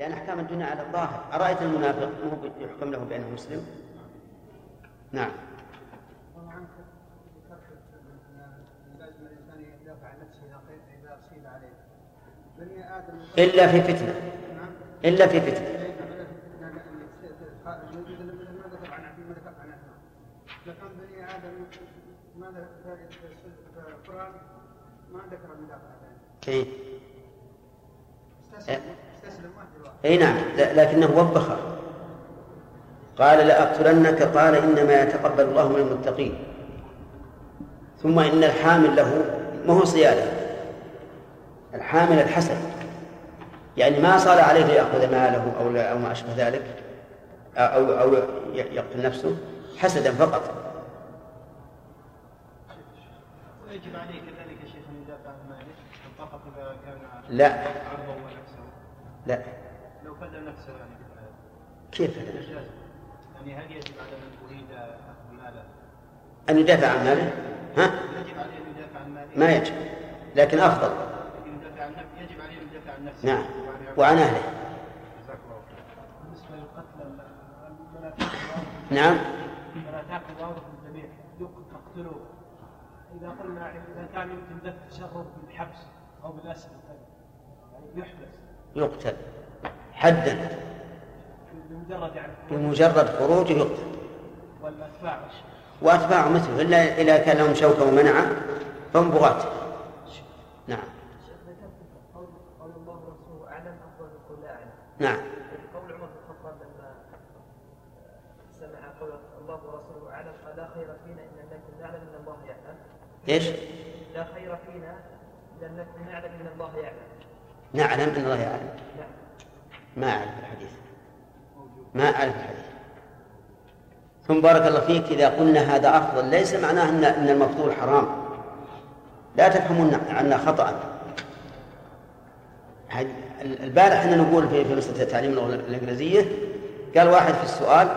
لأن أحكام الدنيا على الظاهر. أرأيت المنافق؟ مو يحكم له بأنه مسلم؟ نعم. إلا في فتنة. إلا في فتنة. بني آدم ماذا في القرآن ما ذكر؟ اي نعم لكنه وبخ. قال لأقتلنك قال إنما يتقبل الله من المتقين. ثم إن الحامل له ما هو صيادة؟ الحامل الحسد يعني ما صار عليه ليأخذ ماله أو أو ما أشبه ذلك أو أو يقتل نفسه حسدا فقط. لا. لا. لو فدى نفسه يعني كيف فدى يعني هل يجب على من أريد أخذ ماله؟ أن يدافع عن ماله؟ ها؟ يجب عليه أن يدافع عن ماله. ما يجب. لكن أفضل. يدافع عن نفسه. يجب عليه أن يدافع عن نفسه. نعم. وعن أهله. بالنسبة للقتل نعم. الجميع إذا قلنا إذا كان يمكن دفع شره بالحبس أو بالاسر يعني يحبس. يقتل. حدا بمجرد يعني بمجرد خروجه يقتل. والأتباع واتباعه مثله. الا اذا كان لهم شوكه ومنعة فهم بغاة. نعم. قول الله ورسوله أعلم أفضل من قول لا أعلم. نعم. قول عمر بن الخطاب لما سمع قول الله ورسوله أعلم قال لا خير فينا أن لم نكن نعلم إن الله يعلم. إيش؟ لا خير فينا اذا لم نكن نعلم إن الله يعلم. نعلم أن الله يعلم. ما أعرف الحديث. ما أعرف الحديث. ثم بارك الله فيك إذا قلنا هذا أفضل ليس معناه ان أن المفضول حرام. لا تفهمون عنا خطأ. البارح إحنا نقول في في مسألة تعليم اللغة الإنجليزية قال واحد في السؤال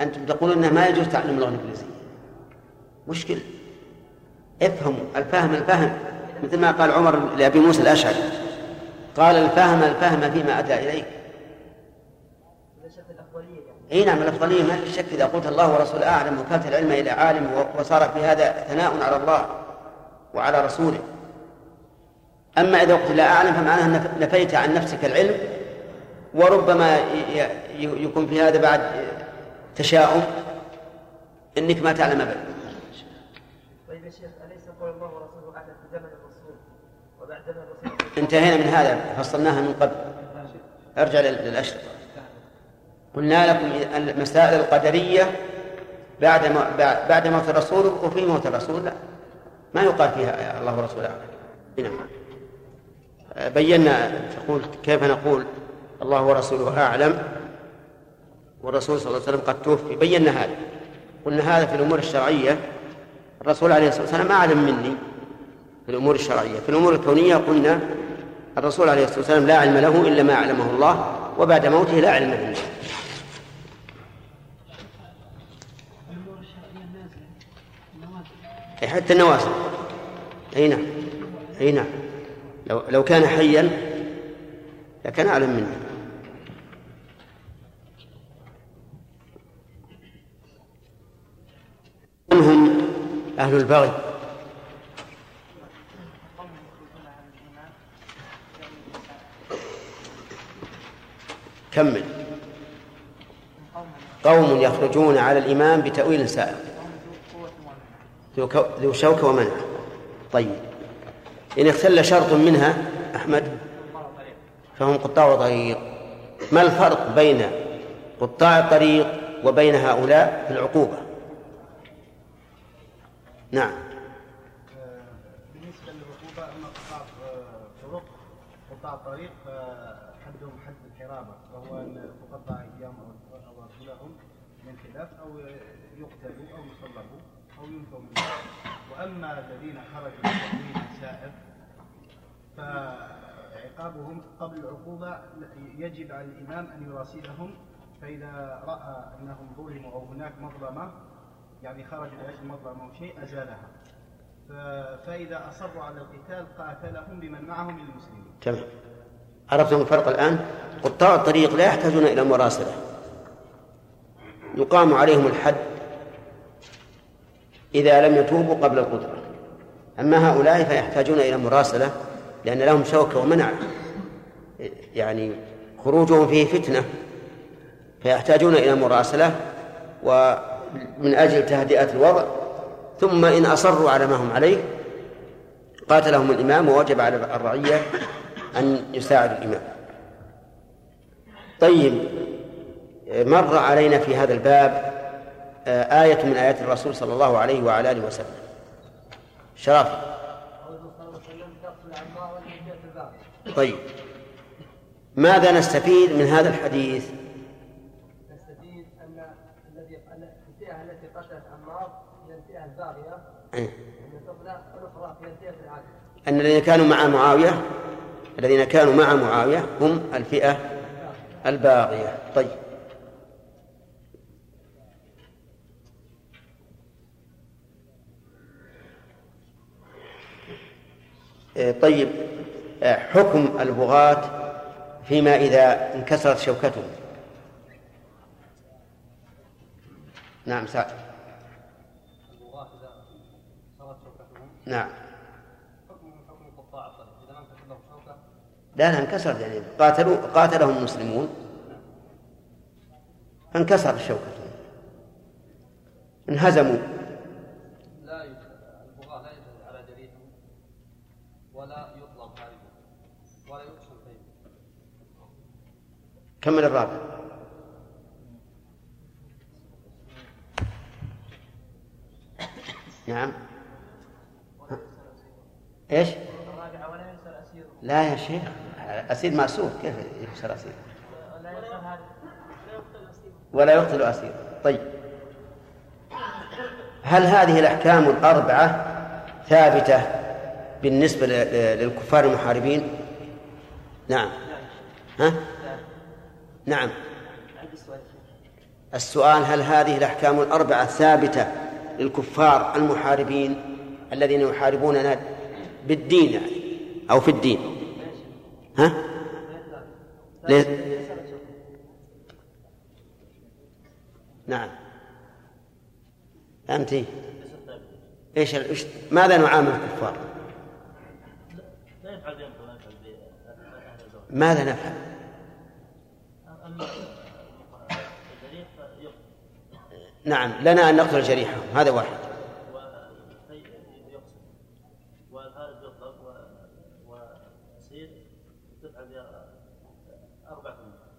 أنتم تقولون إنه ما يجوز تعلم اللغة الإنجليزية. مشكل افهموا الفهم الفهم. مثل ما قال عمر لأبي موسى الأشعري. قال الفهم الفهم فيما أتى إليك اي نعم الأفضلية ما في شك إذا قلت الله ورسوله أعلم وكانت العلم إلى عالم وصار في هذا ثناء على الله وعلى رسوله. أما إذا قلت لا أعلم فمعناه انك نفيت عن نفسك العلم وربما يكون في هذا بعد تشاؤم إنك ما تعلم أبدا. طيب يا شيخ أليس قول الله ورسوله أعلم وبعد زمن الرسول؟ انتهينا من هذا فصلناها من قبل. ارجع للاشرطه قلنا لكم المسائل القدرية بعد ما بعد موت الرسول وفي موت الرسول. لا ما يقال فيها الله ورسوله. اعلم نعم. بينا تقول كيف نقول الله ورسوله أعلم؟ والرسول صلى الله عليه وسلم قد توفي. بينا هذا. قلنا هذا في الأمور الشرعية. الرسول عليه الصلاة والسلام أعلم مني. في الأمور الشرعية. في الأمور الكونية قلنا الرسول عليه الصلاة والسلام لا علم له إلا ما علمه الله وبعد موته لا علم له حتى النوازل. أي نعم. أي نعم. لو لو كان حيا لكان أعلم منه. منهم أهل البغي. كمل. قوم يخرجون على الإمام بتأويل سائر ذو شوكة ومنع. طيب. إن اختل شرط منها أحمد فهم قطاع طريق. ما الفرق بين قطاع الطريق وبين هؤلاء في العقوبة؟ نعم. بالنسبة للركوبة أما قطاع طرق قطاع الطريق حدهم حد الحرابة وهو أن تقطع أيام أو أرجلهم من خلاف أو يقتلوا أو يصلبوا أو ينفوا من وأما الذين خرجوا من سائر فعقابهم قبل العقوبة يجب على الإمام أن يراسلهم فإذا رأى أنهم ظلموا أو هناك مظلمة يعني خرج لأجل مظلمة أو شيء أزالها. فإذا أصروا على القتال قاتلهم بمن معهم من المسلمين. تمام عرفتم الفرق الآن؟ قطاع الطريق لا يحتاجون إلى مراسلة. يقام عليهم الحد. إذا لم يتوبوا قبل القدرة. أما هؤلاء فيحتاجون إلى مراسلة لأن لهم شوكة ومنع. يعني خروجهم فيه فتنة. فيحتاجون إلى مراسلة ومن أجل تهدئة الوضع. ثم إن أصروا على ما هم عليه قاتلهم الإمام ووجب على الرعية أن يساعد الإمام. طيب مر علينا في هذا الباب آية من آيات الرسول صلى الله عليه وعلى آله وسلم. شرف. طيب. ماذا نستفيد من هذا الحديث؟ نستفيد أن الذي الفئه التي قتلت عمار هي الفئه العادله أن الذين كانوا مع معاوية الذين كانوا مع معاوية هم الفئة الباغية طيب. طيب إيه، حكم البغاة فيما إذا انكسرت شوكته. نعم سعد شوكتهم نعم. لا لا انكسرت يعني قاتلوا قاتلهم المسلمون. فانكسر شوكتهم انهزموا لا يجوز البغاة لا يجوز على جريحهم ولا يطلب هاربهم ولا يقسم طيب كمل الرابع نعم إيش؟ لا يا شيخ أسير مأسور كيف يكسر أسير؟ ولا يقتل أسير طيب هل هذه الأحكام الأربعة ثابتة بالنسبة للكفار المحاربين؟ نعم ها؟ نعم السؤال هل هذه الأحكام الأربعة ثابتة للكفار المحاربين الذين يحاربوننا بالدين أو في الدين ها؟ ليس نعم أنت إيش إيش ماذا نعامل الكفار؟ ماذا نفعل؟ نعم لنا أن نقتل جريحهم هذا واحد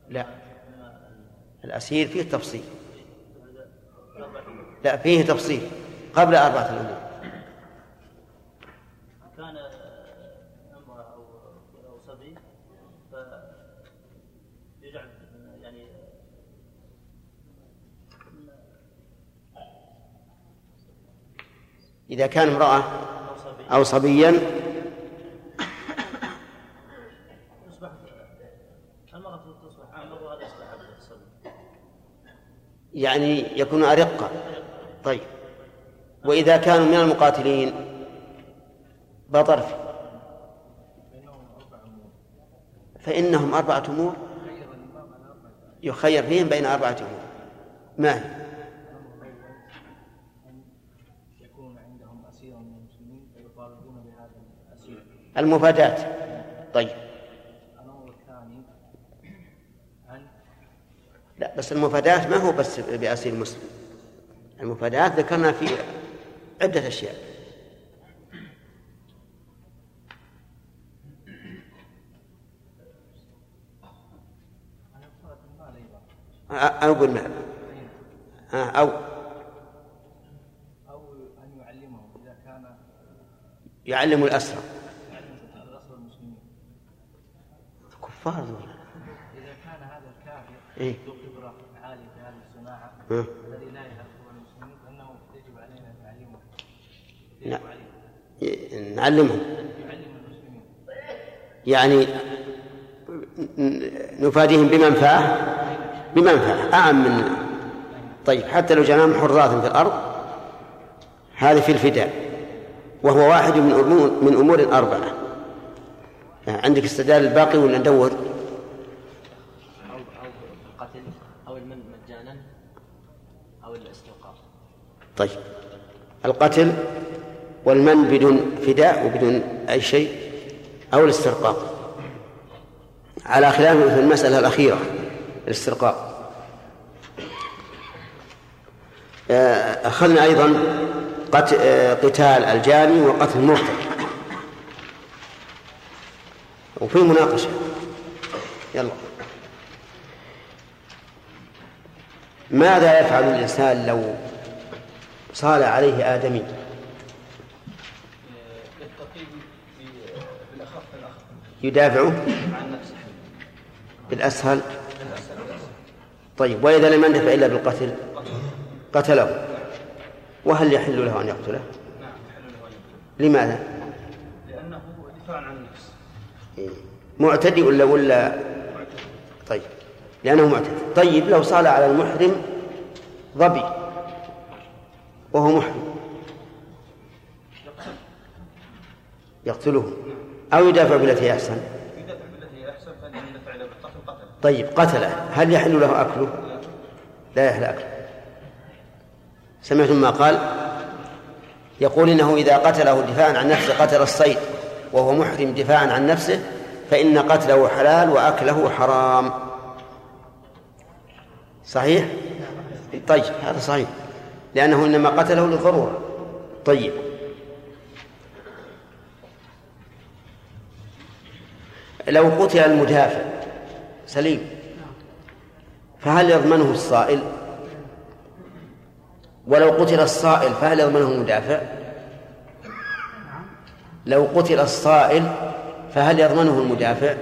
لا. الأسير فيه تفصيل لا فيه تفصيل قبل أربعة الأمور كان امرأة أو أو صبي فيجعل يعني إذا كان امرأة أو صبي أو صبيا. يعني يكون أرقة. طيب. وإذا كانوا من المقاتلين بطر فإنهم أربعة أمور. يخير فيهم بين أربعة أمور. ما هي؟ الاسير المفادات. طيب. لا بس المفادات ما هو بس بأسير مسلم. المفادات ذكرنا في عدة أشياء. ان يقتل المال أيضا أ- أقول ما ها، أو. أو أن يعلمهم إذا كان يعلم الأسرى يعلم الاسرى المسلمين كفار دول إذا كان هذا الكافر إيه. ذو خبرة عالية في هذه الصناعة ها. الذي لا يعرف المسلمين فإنه يجب علينا. يجب ي- نعلمهم يعلم المسلمين. يعني نفاديهم بمنفعة بمنفعة أعم من طيب حتى لو جعلناهم حراث في الأرض هذه في الفداء وهو واحد من أمور من أمور أربعة عندك استدلال الباقي ولا ندور؟ أو أو القتل أو المن مجانا أو الاستوقاف. طيب. القتل والمن بدون فداء وبدون أي شيء أو الاسترقاق. على خلاف في المسألة الأخيرة الاسترقاق. آه، أخذنا أيضا آه، قتال الجاني وقتل المرتد وفي مناقشة يلا. ماذا يفعل الإنسان لو صال عليه آدمي؟ يدافعه؟ بالأسهل. طيب وإذا لم يندفع إلا بالقتل. قتله. وهل يحل له أن يقتله؟ لماذا لأنه دفاع عن النفس معتدي ولا ولا طيب. لأنه معتدي. طيب لو صال على المحرم ظبي. وهو محرم. يقتله. أو يدافع بالتي أحسن. طيب قتله. هل يحل له أكله؟ لا يحل أكله. سمعتم ما قال؟ يقول إنه إذا قتله دفاعا عن نفسه قتل الصيد. وهو محرم دفاعا عن نفسه فإن قتله حلال وأكله حرام. صحيح؟ طيب هذا صحيح. لأنه إنما قتله للضرورة. طيب. لو قتل المدافع سليم فهل يضمنه الصائل؟ ولو قتل الصائل فهل يضمنه المدافع؟ لو قتل الصائل فهل يضمنه المدافع؟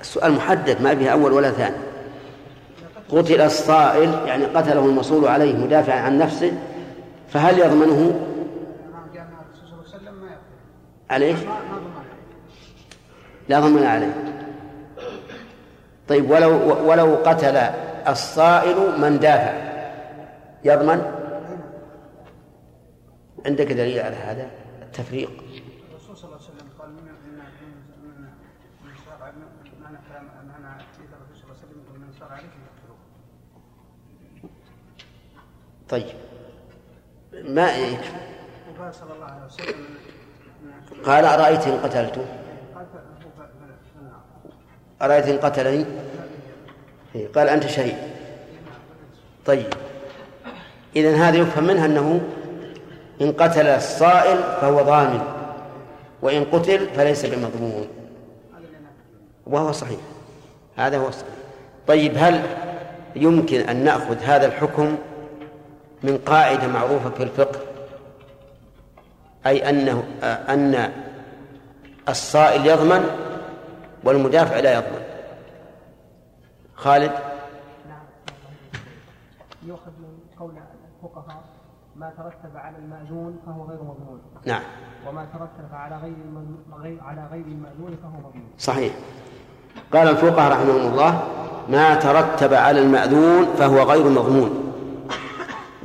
السؤال محدد ما به أول ولا ثاني. قتل الصائل يعني قتله المصول عليه مدافعا عن نفسه فهل يضمنه؟ عليه لا ضمن عليه. طيب ولو ولو قتل الصائل من دافع يضمن؟ عندك دليل على هذا التفريق؟ الرسول صلى الله عليه وسلم قال من من صار أنا كلام اتيت الرسول صلى الله عليه وسلم من صار عليه فليقتلوه طيب. ما يكفي وقال صلى الله عليه وسلم قال أرأيت إن قتلته أرأيت إن قتلني؟ إيه، قال أنت شهيد. طيب. إذن هذا يفهم منها أنه إن قتل الصائل فهو ضامن وإن قتل فليس بمضمون. وهو صحيح. هذا هو الصحيح. طيب هل يمكن أن نأخذ هذا الحكم من قاعدة معروفة في الفقه؟ أي أنه أن الصائل يضمن والمدافع لا يضمن. خالد؟ يؤخذ من قول الفقهاء ما ترتب على المأذون فهو غير مضمون. نعم. وما ترتب على غير المن- على غير المأذون فهو مضمون. صحيح. قال الفقهاء رحمهم الله ما ترتب على المأذون فهو غير مضمون.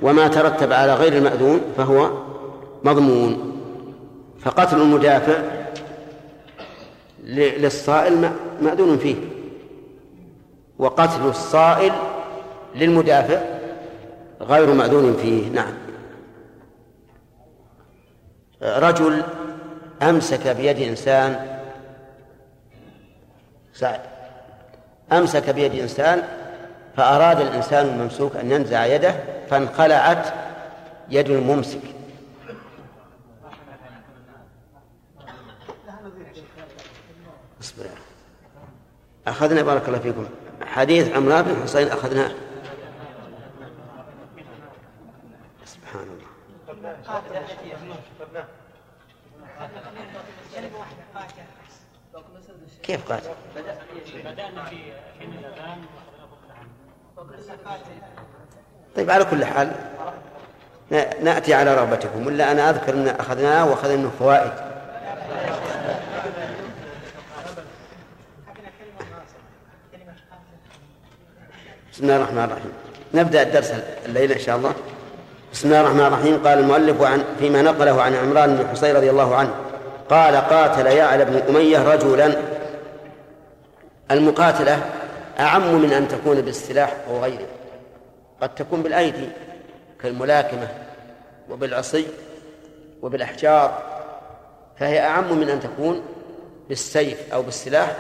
وما ترتب على غير المأذون فهو مضمون. فقتل المدافع للصائل مأذون فيه. وقتل الصائل للمدافع غير مأذون فيه. نعم. رجل أمسك بيد إنسان سعد أمسك بيد إنسان فأراد الإنسان الممسوك أن ينزع يده فانخلعت يد الممسك. اصبر. أخذنا بارك الله فيكم حديث عمران بن حسين أخذناه. سبحان الله. كيف قاتل؟ طيب على كل حال نأتي على رغبتكم ولا أنا أذكر أن أخذناه وأخذنا منه فوائد. بسم الله الرحمن الرحيم. نبدأ الدرس الليلة إن شاء الله. بسم الله الرحمن الرحيم. قال المؤلف عن فيما نقله عن عمران بن حصين رضي الله عنه. قال قاتل يعلى بن أمية رجلا. المقاتلة أعم من أن تكون بالسلاح أو غيره. قد تكون بالأيدي كالملاكمة وبالعصي وبالأحجار. فهي أعم من أن تكون بالسيف أو بالسلاح.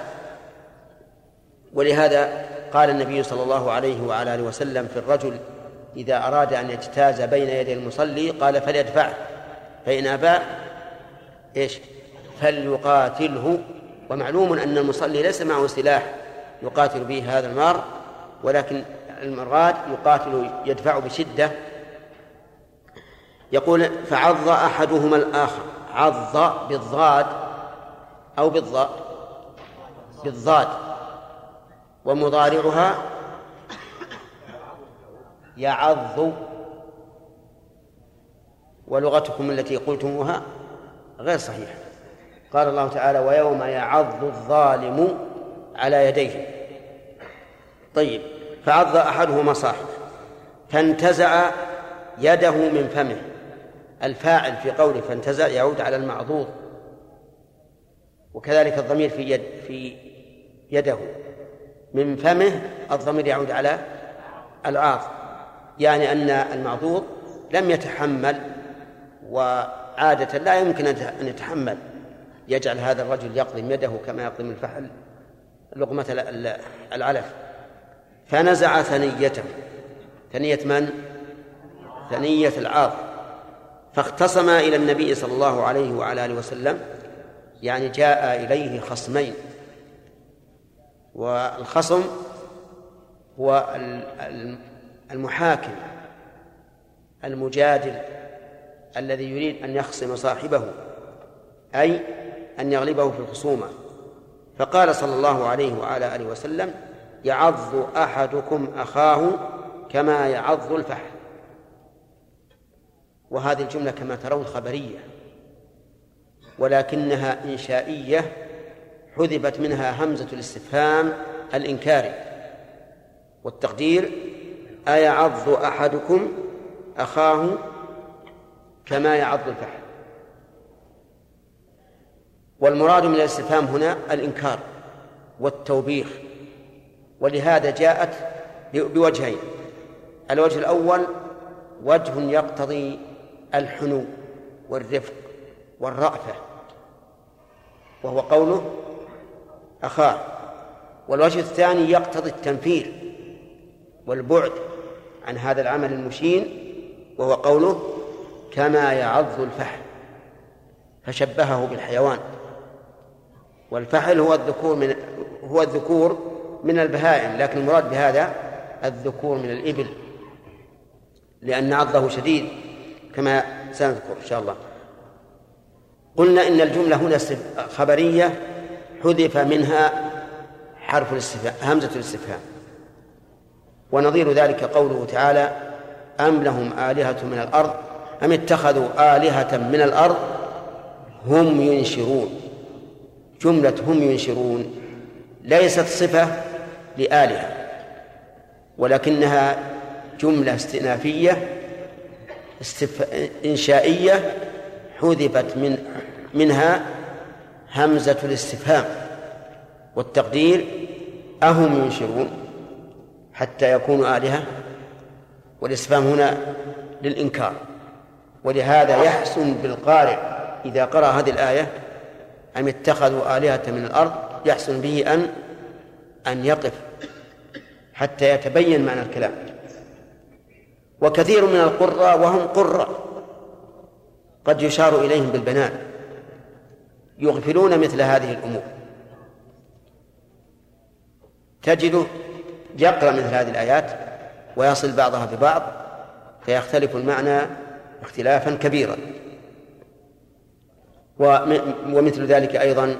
ولهذا قال النبي صلى الله عليه وعلى آله وسلم في الرجل إذا أراد أن يجتاز بين يدي المصلي قال فليدفعه فإن أبى إيش؟ فليقاتله. ومعلوم أن المصلي ليس معه سلاح يقاتل به هذا المار ولكن المراد يقاتل يدفع بشدة. يقول فعض أحدهما الآخر عض بالضاد أو بالضاء بالضاد ومضارعها يعض ولغتكم التي قلتموها غير صحيحة قال الله تعالى ويوم يعض الظالم على يديه. طيب فعض أحدهما صاحبه فانتزع يده من فمه. الفاعل في قوله فانتزع يعود على المعضوض وكذلك الضمير في يد في يده من فمه الضمير يعود على العاض. يعني أن المعضوض لم يتحمل وعادة لا يمكن أن يتحمل. يجعل هذا الرجل يقضم يده كما يقضم الفحل لقمة العلف. فنزع ثنيته. ثنية من؟ ثنية العاض فاختصم إلى النبي صلى الله عليه وعلى آله وسلم يعني جاء إليه خصمين. والخصم هو المحاكم المجادل الذي يريد أن يخصم صاحبه أي أن يغلبه في الخصومة. فقال صلى الله عليه وعلى آله وسلم يعض أحدكم أخاه كما يعض الفحل. وهذه الجملة كما ترون خبرية ولكنها إنشائية حذفت منها همزة الاستفهام الإنكاري والتقدير أيعض أحدكم أخاه كما يعض الفحل والمراد من الاستفهام هنا الإنكار والتوبيخ ولهذا جاءت بوجهين. الوجه الأول وجه يقتضي الحنو والرفق والرأفة وهو قوله أخاه. والوجه الثاني يقتضي التنفير والبعد عن هذا العمل المشين وهو قوله كما يعض الفحل. فشبهه بالحيوان. والفحل هو الذكور من هو الذكور من البهائم لكن المراد بهذا الذكور من الإبل لأن عضه شديد كما سنذكر إن شاء الله. قلنا إن الجملة هنا خبرية حذف منها حرف الاستفهام همزة الاستفهام. ونظير ذلك قوله تعالى أم لهم آلهة من الأرض؟ أم اتخذوا آلهة من الأرض؟ هم ينشرون. جملة هم ينشرون ليست صفة لآلهة ولكنها جملة استئنافية استف... إنشائية حذفت من منها همزة الاستفهام والتقدير أهم ينشرون. حتى يكونوا آلهة والاستفهام هنا للإنكار. ولهذا يحسن بالقارئ إذا قرأ هذه الآية أم اتخذوا آلهة من الأرض يحسن به أن أن يقف حتى يتبين معنى الكلام. وكثير من القراء وهم قراء قد يشار إليهم بالبنان يغفلون مثل هذه الأمور. تجده يقرأ مثل هذه الآيات ويصل بعضها ببعض فيختلف المعنى اختلافا كبيرا. ومثل ذلك أيضا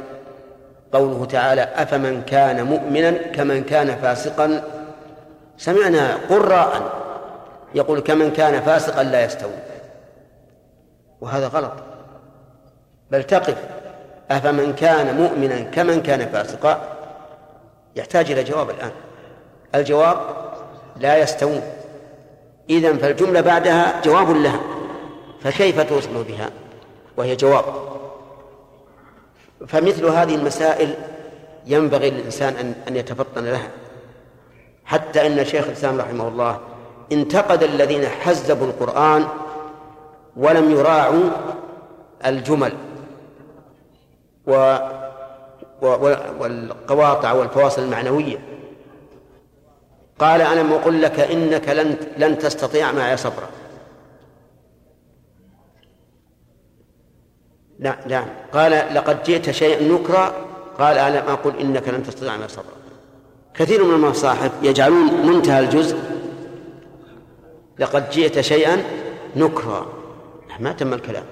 قوله تعالى أفمن كان مؤمنا كمن كان فاسقا؟ سمعنا قراء يقول كمن كان فاسقا لا يستوي. وهذا غلط. بل تقف أفمن كان مؤمنا كمن كان فاسقا؟ يحتاج إلى جواب الآن. الجواب لا يستوون. إذا فالجملة بعدها جواب لها فكيف توصل بها؟ وهي جواب. فمثل هذه المسائل ينبغي للإنسان أن أن يتفطن لها. حتى أن شيخ الإسلام رحمه الله انتقد الذين حزبوا القرآن ولم يراعوا الجمل و والقواطع والفواصل المعنوية. قال أنا أقول لك إنك لن لن تستطيع معي صبرا. لا نعم قال لقد جئت شيئا نكرا. قال ألم أقول إنك لن تستطيع معي صبرا. كثير من المصاحف يجعلون منتهى الجزء. لقد جئت شيئا نكرا. ما تم الكلام.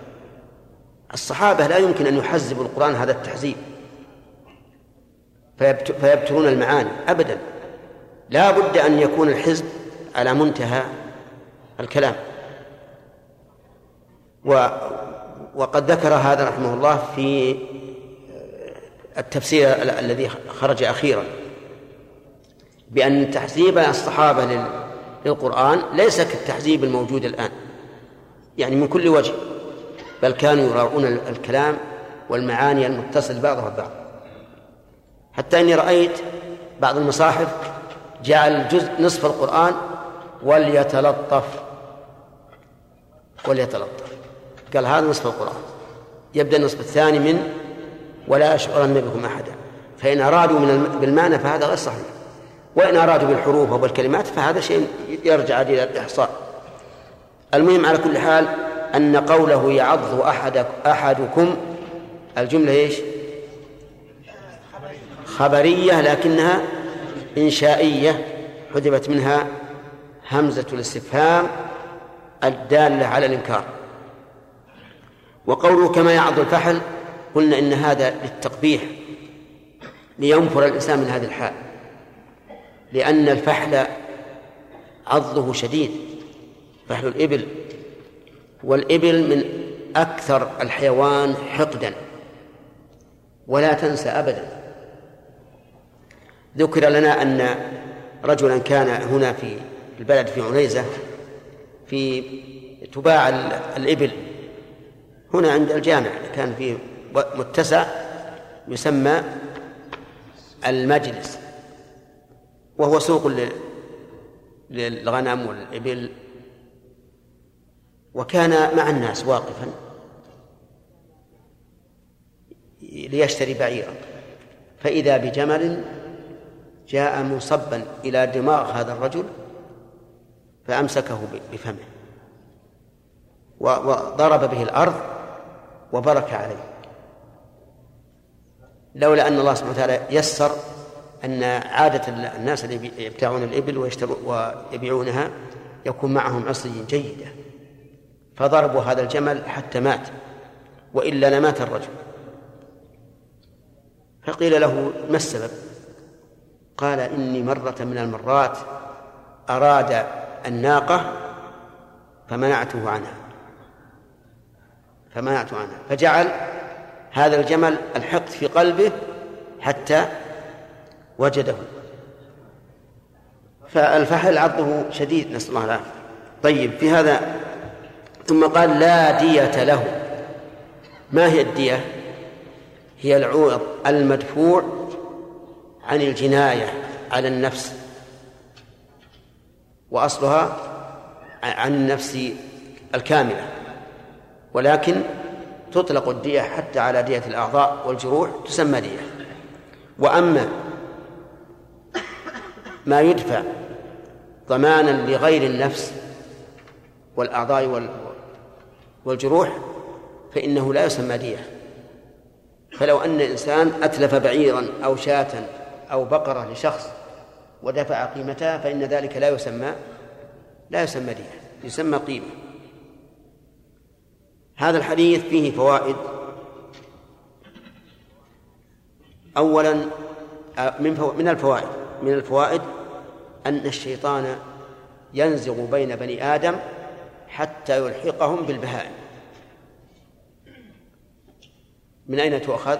الصحابة لا يمكن أن يحزبوا القرآن هذا التحزيب. فيبترون المعاني أبدا. لا بد أن يكون الحزب على منتهى الكلام. و وقد ذكر هذا رحمه الله في التفسير الذي خرج أخيرا بأن تحزيب الصحابة للقرآن ليس كالتحزيب الموجود الآن يعني من كل وجه بل كانوا يراعون الكلام والمعاني المتصل بعضها ببعض. حتى إني رأيت بعض المصاحف جعل جزء نصف القرآن وليتلطف. وليتلطف. قال هذا نصف القرآن. يبدأ النصف الثاني من ولا اشعرن بكم أحدا. فإن أرادوا من بالمعنى فهذا غير صحيح. وإن أرادوا بالحروف أو بالكلمات فهذا شيء يرجع إلى الاحصاء المهم على كل حال أن قوله يعض احد أحدكم الجملة إيش؟ خبرية لكنها إنشائية حذفت منها همزة الاستفهام الدالة على الإنكار. وقوله كما يعض الفحل قلنا إن هذا للتقبيح لينفر الإنسان من هذه الحال. لأن الفحل عضه شديد فحل الإبل. والإبل من أكثر الحيوان حقدا. ولا تنسى أبدا. ذكر لنا أن رجلا كان هنا في البلد في عنيزة في تباع الإبل. هنا عند الجامع كان في متسع يسمى المجلس وهو سوق للغنم والإبل. وكان مع الناس واقفا ليشتري بعيرا. فإذا بجمل جاء مصبا إلى دماغ هذا الرجل فأمسكه بفمه وضرب به الأرض وبرك عليه. لولا أن الله سبحانه وتعالى يسر أن عادة الناس اللي يبتاعون الإبل ويبيعونها يكون معهم عصي جيدة. فضربوا هذا الجمل حتى مات وإلا لمات الرجل. فقيل له ما السبب؟ قال إني مرة من المرات أراد الناقة فمنعته عنها. فمنعته عنها. فجعل هذا الجمل الحقد في قلبه حتى وجده. فالفحل عضه شديد نسأل الله العافية. طيب في هذا. ثم قال لا دية له. ما هي الدية؟ هي العوض المدفوع عن الجناية على النفس. وأصلها عن النفس الكاملة. ولكن تطلق الدية حتى على دية الأعضاء والجروح تسمى دية. وأما ما يدفع ضمانا لغير النفس والأعضاء والجروح فإنه لا يسمى دية. فلو أن إنسان أتلف بعيرا أو شاة أو بقرة لشخص ودفع قيمتها فإن ذلك لا يسمى لا يسمى دية يسمى قيمة هذا الحديث فيه فوائد أولا من. من الفوائد من الفوائد أن الشيطان ينزغ بين بني آدم حتى يلحقهم بالبهائم من أين تؤخذ؟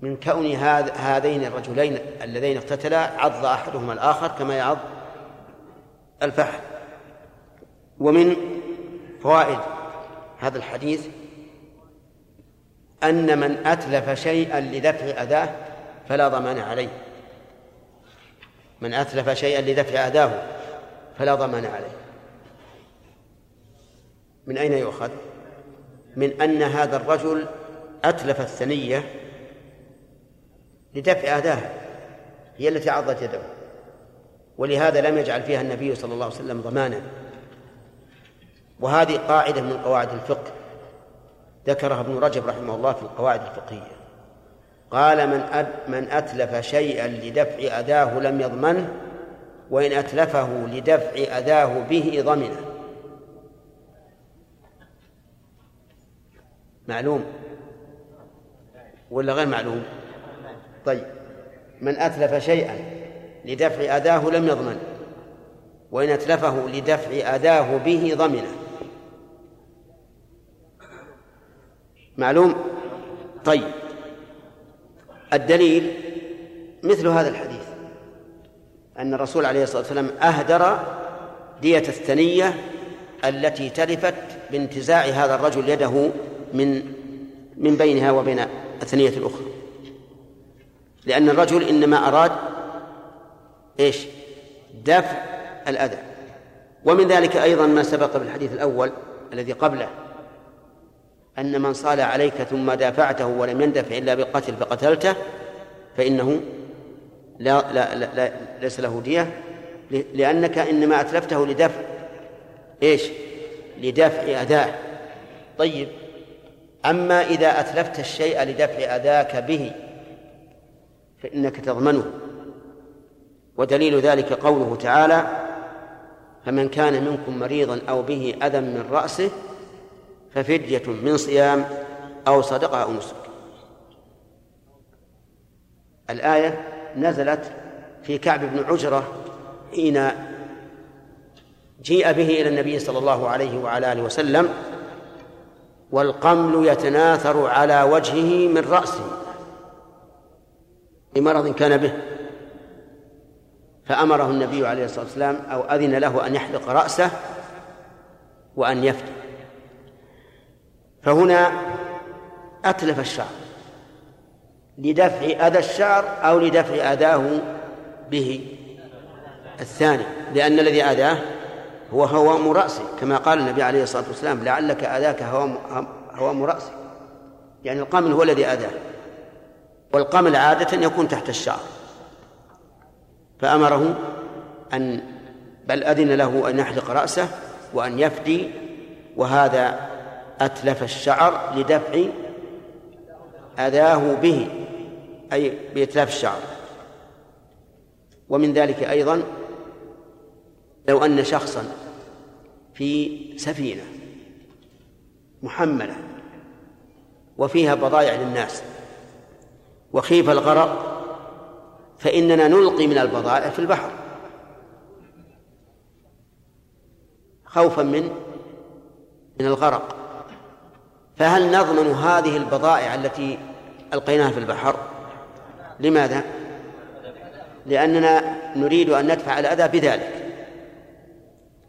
من كون هذين الرجلين اللذين اقتتلا عض أحدهما الآخر كما يعض الفحل ومن فوائد هذا الحديث أن من أتلف شيئا لدفع أذاه فلا ضمان عليه. من أتلف شيئا لدفع أذاه فلا ضمان عليه. من أين يؤخذ؟ من أن هذا الرجل أتلف الثنية لدفع أذاها هي التي عضت يده. ولهذا لم يجعل فيها النبي صلى الله عليه وسلم ضمانا وهذه قاعدة من قواعد الفقه. ذكرها ابن رجب رحمه الله في القواعد الفقهية. قال من أد من أتلف شيئا لدفع أذاه لم يضمنه وإن أتلفه لدفع أذاه به ضمنه. معلوم؟ ولا غير معلوم؟ طيب من أتلف شيئا لدفع أذاه لم يضمن وإن أتلفه لدفع أذاه به ضمنه معلوم؟ طيب الدليل مثل هذا الحديث أن الرسول عليه الصلاة والسلام أهدر دية الثنية التي تلفت بانتزاع هذا الرجل يده من من بينها وبين الثنية الأخرى. لأن الرجل إنما أراد إيش؟ دفع الأذى. ومن ذلك أيضا ما سبق بالحديث الأول الذي قبله أن من صال عليك ثم دافعته ولم يندفع إلا بالقتل فقتلته فإنه لا, لا, لا, لا ليس له دية لأنك إنما أتلفته لدفع إيش؟ لدفع أذاه. طيب أما إذا أتلفت الشيء لدفع أذاك به فإنك تضمنه. ودليل ذلك قوله تعالى فمن كان منكم مريضا أو به أذى من رأسه ففدية من صيام أو صدقة أو نسك. الآية نزلت في كعب بن عجرة حين جيء به إلى النبي صلى الله عليه وعلى آله وسلم والقمل يتناثر على وجهه من رأسه. لمرض كان به فأمره النبي عليه الصلاة والسلام أو أذن له أن يحلق رأسه وأن يفتي فهنا أتلف الشعر لدفع أذى الشعر أو لدفع أذاه به الثاني لأن الذي أذاه هو هوام رأسه كما قال النبي عليه الصلاة والسلام لعلك أذاك هوام, هوام رأسه يعني القمل هو الذي أذاه. والقمل عادة يكون تحت الشعر. فأمره أن بل أذن له أن يحلق رأسه وأن يفدي وهذا أتلف الشعر لدفع أذاه به أي بإتلاف الشعر. ومن ذلك أيضا لو أن شخصا في سفينة محملة وفيها بضائع للناس وخيف الغرق فإننا نلقي من البضائع في البحر. خوفا من من الغرق. فهل نضمن هذه البضائع التي ألقيناها في البحر؟ لماذا؟ لأننا نريد أن ندفع الأذى بذلك.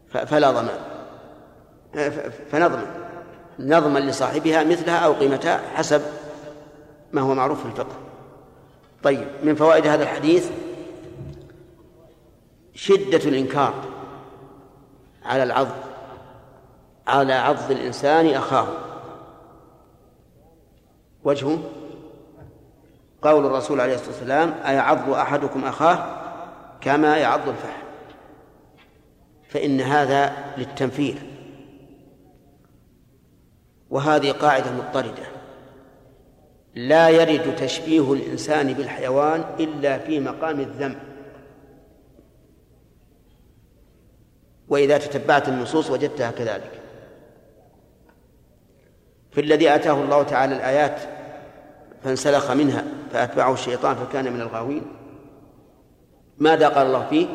فلا ضمان. فنضمن. نضمن لصاحبها مثلها أو قيمتها حسب ما هو معروف في الفقه. طيب من فوائد هذا الحديث شدة الإنكار على العض على عض الإنسان أخاه. وجهه قول الرسول عليه الصلاة والسلام أيعض أحدكم أخاه كما يعض الفحل فإن هذا للتنفير. وهذه قاعدة مضطردة. لا يرد تشبيه الإنسان بالحيوان إلا في مقام الذم. وإذا تتبعت النصوص وجدتها كذلك. في الذي آتاه الله تعالى الآيات فانسلخ منها فأتبعه الشيطان فكان من الغاوين. ماذا قال الله فيه؟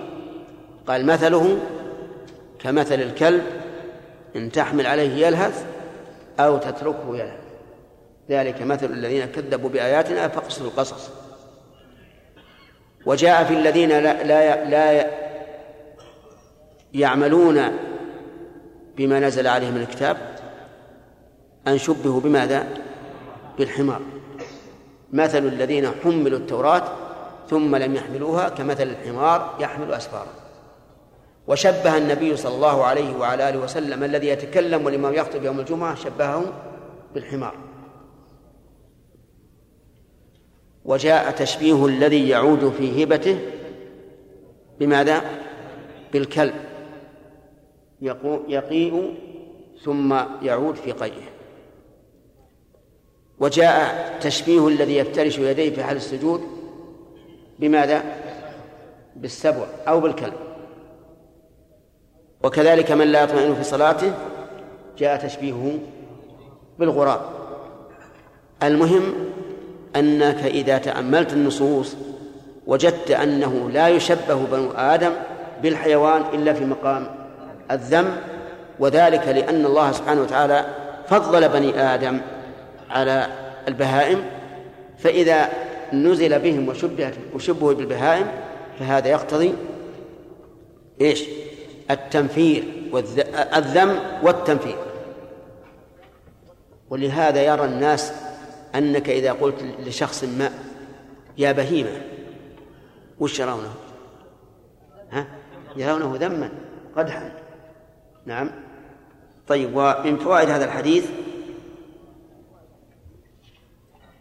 قال مثله كمثل الكلب إن تحمل عليه يلهث أو تتركه يلهث. ذلك مثل الذين كذبوا بآياتنا فاقصصوا القصص. وجاء في الذين لا, لا, لا يعملون بما نزل عليهم الكتاب أن شبهوا بماذا؟ بالحمار. مثل الذين حملوا التوراة ثم لم يحملوها كمثل الحمار يحمل أسفارا. وشبه النبي صلى الله عليه وعلى آله وسلم الذي يتكلم والإمام يخطب يوم الجمعة شبهه بالحمار. وجاء تشبيه الذي يعود في هبته بماذا؟ بالكلب يقيء ثم يعود في قيئه وجاء تشبيه الذي يفترش يديه في حال السجود بماذا؟ بالسبع أو بالكلب وكذلك من لا يطمئن في صلاته جاء تشبيهه بالغراب المهم أنك إذا تأملت النصوص وجدت أنه لا يشبه بنو آدم بالحيوان إلا في مقام الذم وذلك لأن الله سبحانه وتعالى فضل بني آدم على البهائم فإذا نزل بهم وشبهت وشبهوا بالبهائم فهذا يقتضي إيش؟ التنفير والذم والتنفير ولهذا يرى الناس أنك إذا قلت لشخص ما يا بهيمة وش يرونه؟ ها؟ يرونه ذما قدحا نعم طيب ومن فوائد هذا الحديث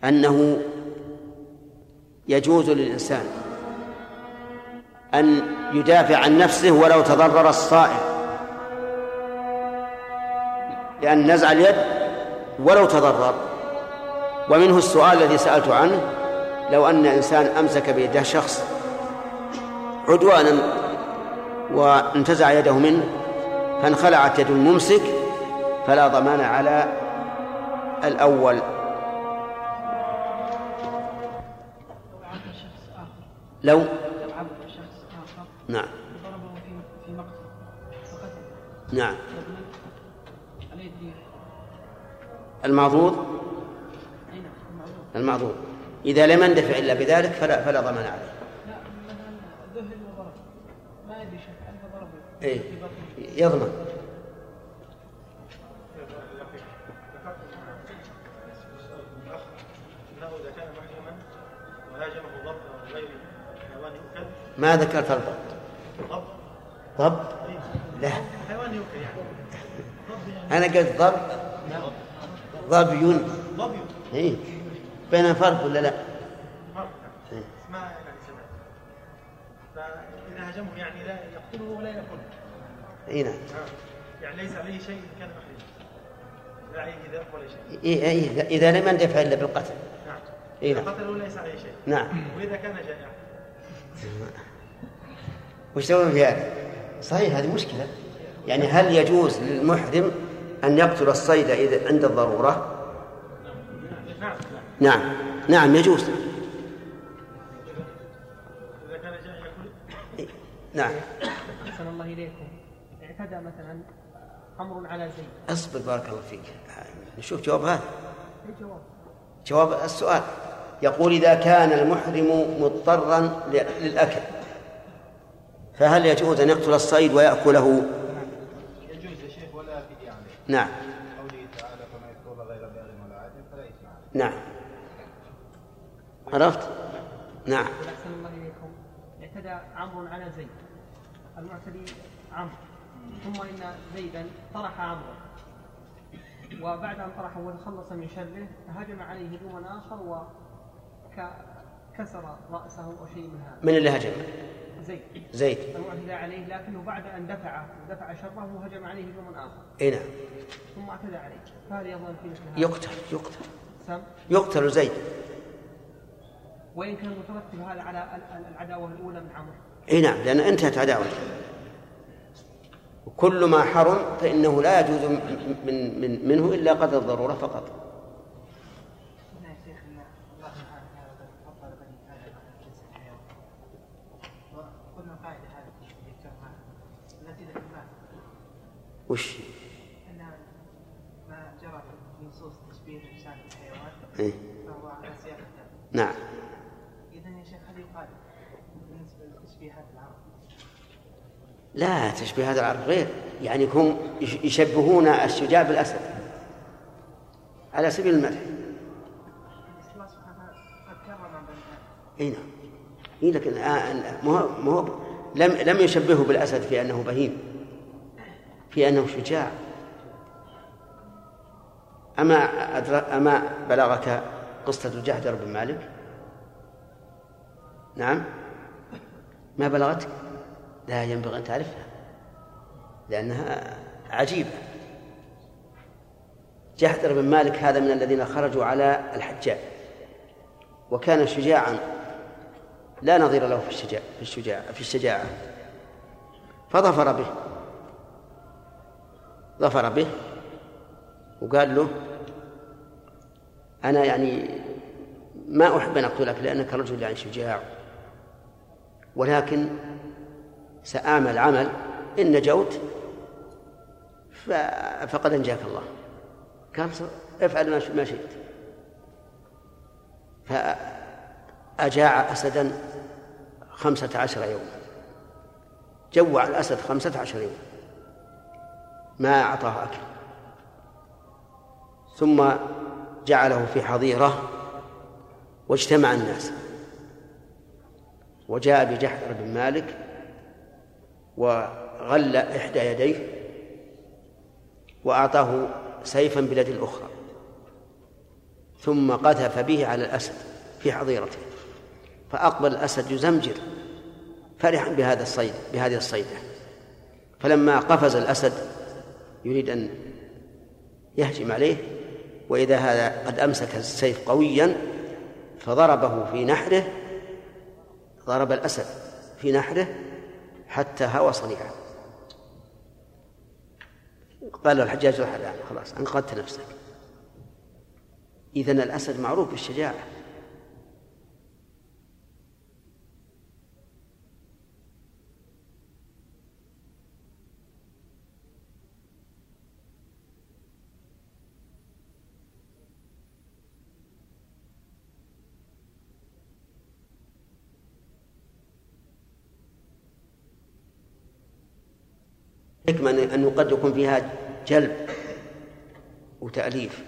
أنه يجوز للإنسان أن يدافع عن نفسه ولو تضرر الصائم لأن نزع اليد ولو تضرر ومنه السؤال الذي سألت عنه لو أن إنسان أمسك بيده شخص عدوانا وانتزع يده منه فانخلعت يد الممسك فلا ضمان على الأول. لو؟ نعم. نعم. المعضوض المعضوض إذا لم يندفع إلا بذلك فلا فلا ضمان عليه. لا إيه. يضمن. ما ذكرت الضبط ضب لا. أنا قلت ضب ضبي. ضب يؤكل إيه. بين فرق ولا لا؟ فرق إيه. ما يعني سمعت فاذا هاجمه يعني لا يقتله ولا ياكله إيه نعم. يعني ليس عليه شيء إن كان محرما لا عليه ذنب ولا شيء إيه إيه إذا لم يندفع إلا بالقتل نعم إيه نعم قتله ليس عليه شيء نعم وإذا كان جائعا وش تسوي في هذا؟ صحيح هذه مشكلة يعني هل يجوز للمحرم أن يقتل الصيد إذا عند الضرورة؟ نعم. نعم يجوز. اذا كان جائع ياكل نعم. أحسن الله إليكم. اعتدى مثلا أمر على زيد. أصبر بارك الله فيك. نشوف جواب هذا. أي جواب؟ جواب السؤال. يقول إذا كان المحرم مضطرا ل- للأكل فهل يجوز أن يقتل الصيد ويأكله؟ يجوز يا شيخ ولا فدية عليه. نعم. قوله تعالى فما يذكر غير باغ ولا عاد فلا إثم عليه. نعم. عرفت؟ نعم. أحسن الله إليكم. اعتدى عمرو على زيد. المعتدي عمرو. ثم إن زيدا طرح عمرو. وبعد أن طرحه وتخلص من شره هجم عليه هجوما آخر وكسر رأسه أو شيء من هذا. من اللي هجم؟ زيد. زيد. المعتدى عليه لكنه بعد أن دفعه ودفع شره هجم عليه هجوما آخر. إي نعم. ثم اعتدى عليه. فهل يظن في مثل هذا؟ يقتل يقتل. سم. يقتل زيد. وإن كان مترتب هذا على ال- ال- العداوة الأولى من عمرو. إي نعم لأن انتهت عداوته وكل ما حرم فإنه لا يجوز من من من منه إلا قدر الضرورة فقط. ما وش؟ إن ما جرى في نصوص تشبيه الانسان بالحيوان إيه؟ فهو على سياق نعم اذا يا شيخ هل يقال بالنسبة لتشبيهات العرب لا تشبيه هذا العرب غير. يعني هم يش- يشبهون الشجاع بالأسد على سبيل المدح. إي نعم. إيه لكن ما هو ما هو لم لم يشبهه بالأسد في أنه بهيم في أنه شجاع. أما. أما بلغك قصة جحدر بن مالك؟ نعم. ما بلغتك؟ لا ينبغي أن تعرفها لأنها عجيبة. جحدر بن مالك هذا من الذين خرجوا على الحجاج وكان شجاعا لا نظير له في الشجاع في الشجاعة في الشجاعة. فظفر به ظفر به وقال له أنا يعني ما أحب أن أقتلك لأنك رجل يعني شجاع ولكن سآمل عمل إن نجوت فقد أنجاك الله. قال افعل ما شئت. فأجاع أسدا خمسة عشر يوما. جوع الأسد خمسة عشر يوما. ما أعطاه أكل. ثم جعله في حظيرة واجتمع الناس. وجاء بجحر بن مالك وغل إحدى يديه وأعطاه سيفا باليد الأخرى ثم قذف به على الأسد في حظيرته فأقبل الأسد يزمجر فرحا بهذا الصيد بهذه الصيدة. فلما قفز الأسد يريد أن يهجم عليه وإذا هذا قد أمسك السيف قويا فضربه في نحره ضرب الأسد في نحره حتى هوى صنيعه. قال له الحجاج خلاص أنقذت نفسك. إذن الأسد معروف بالشجاعة. حكمة أنه قد يكون فيها جلب وتأليف.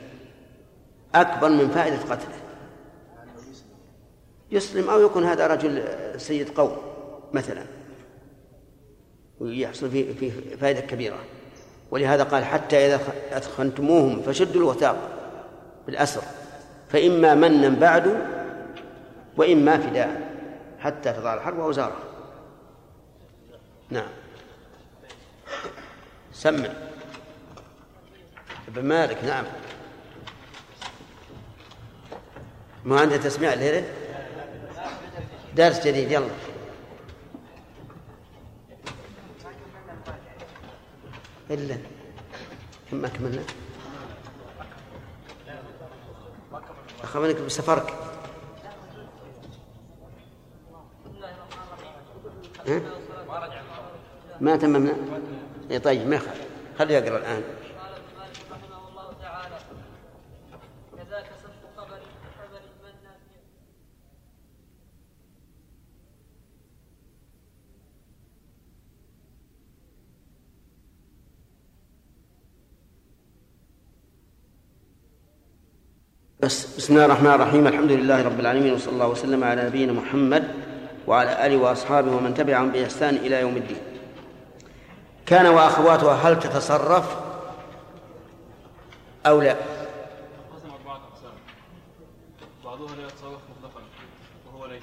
أكبر من فائدة قتله. يسلم أو يكون هذا رجل سيد قوم مثلا. ويحصل فيه فيه فائدة كبيرة. ولهذا قال حتى إذا أثخنتموهم فشدوا الوثاق بالأسر. فإما منا بعد وإما فداء. حتى تضع الحرب وأوزارها. نعم. سمع ابن مالك نعم. ما عنده تسميع الليلة درس جديد يلا. إلا. ما كملنا؟ أخبرك بسفرك؟ ما تممنا. إيه طيب ما يخالف. خليه يقرأ الآن. قال ابن مالك رحمه الله تعالى كذاك من بس بسم الله الرحمن الرحيم. الحمد لله رب العالمين وصلى الله وسلم على نبينا محمد وعلى آله وأصحابه ومن تبعهم بإحسان إلى يوم الدين. كان وأخواتها هل تتصرف أو لا؟ قسم أربعة أقسام لا يتصرف مطلقا وهو ليس.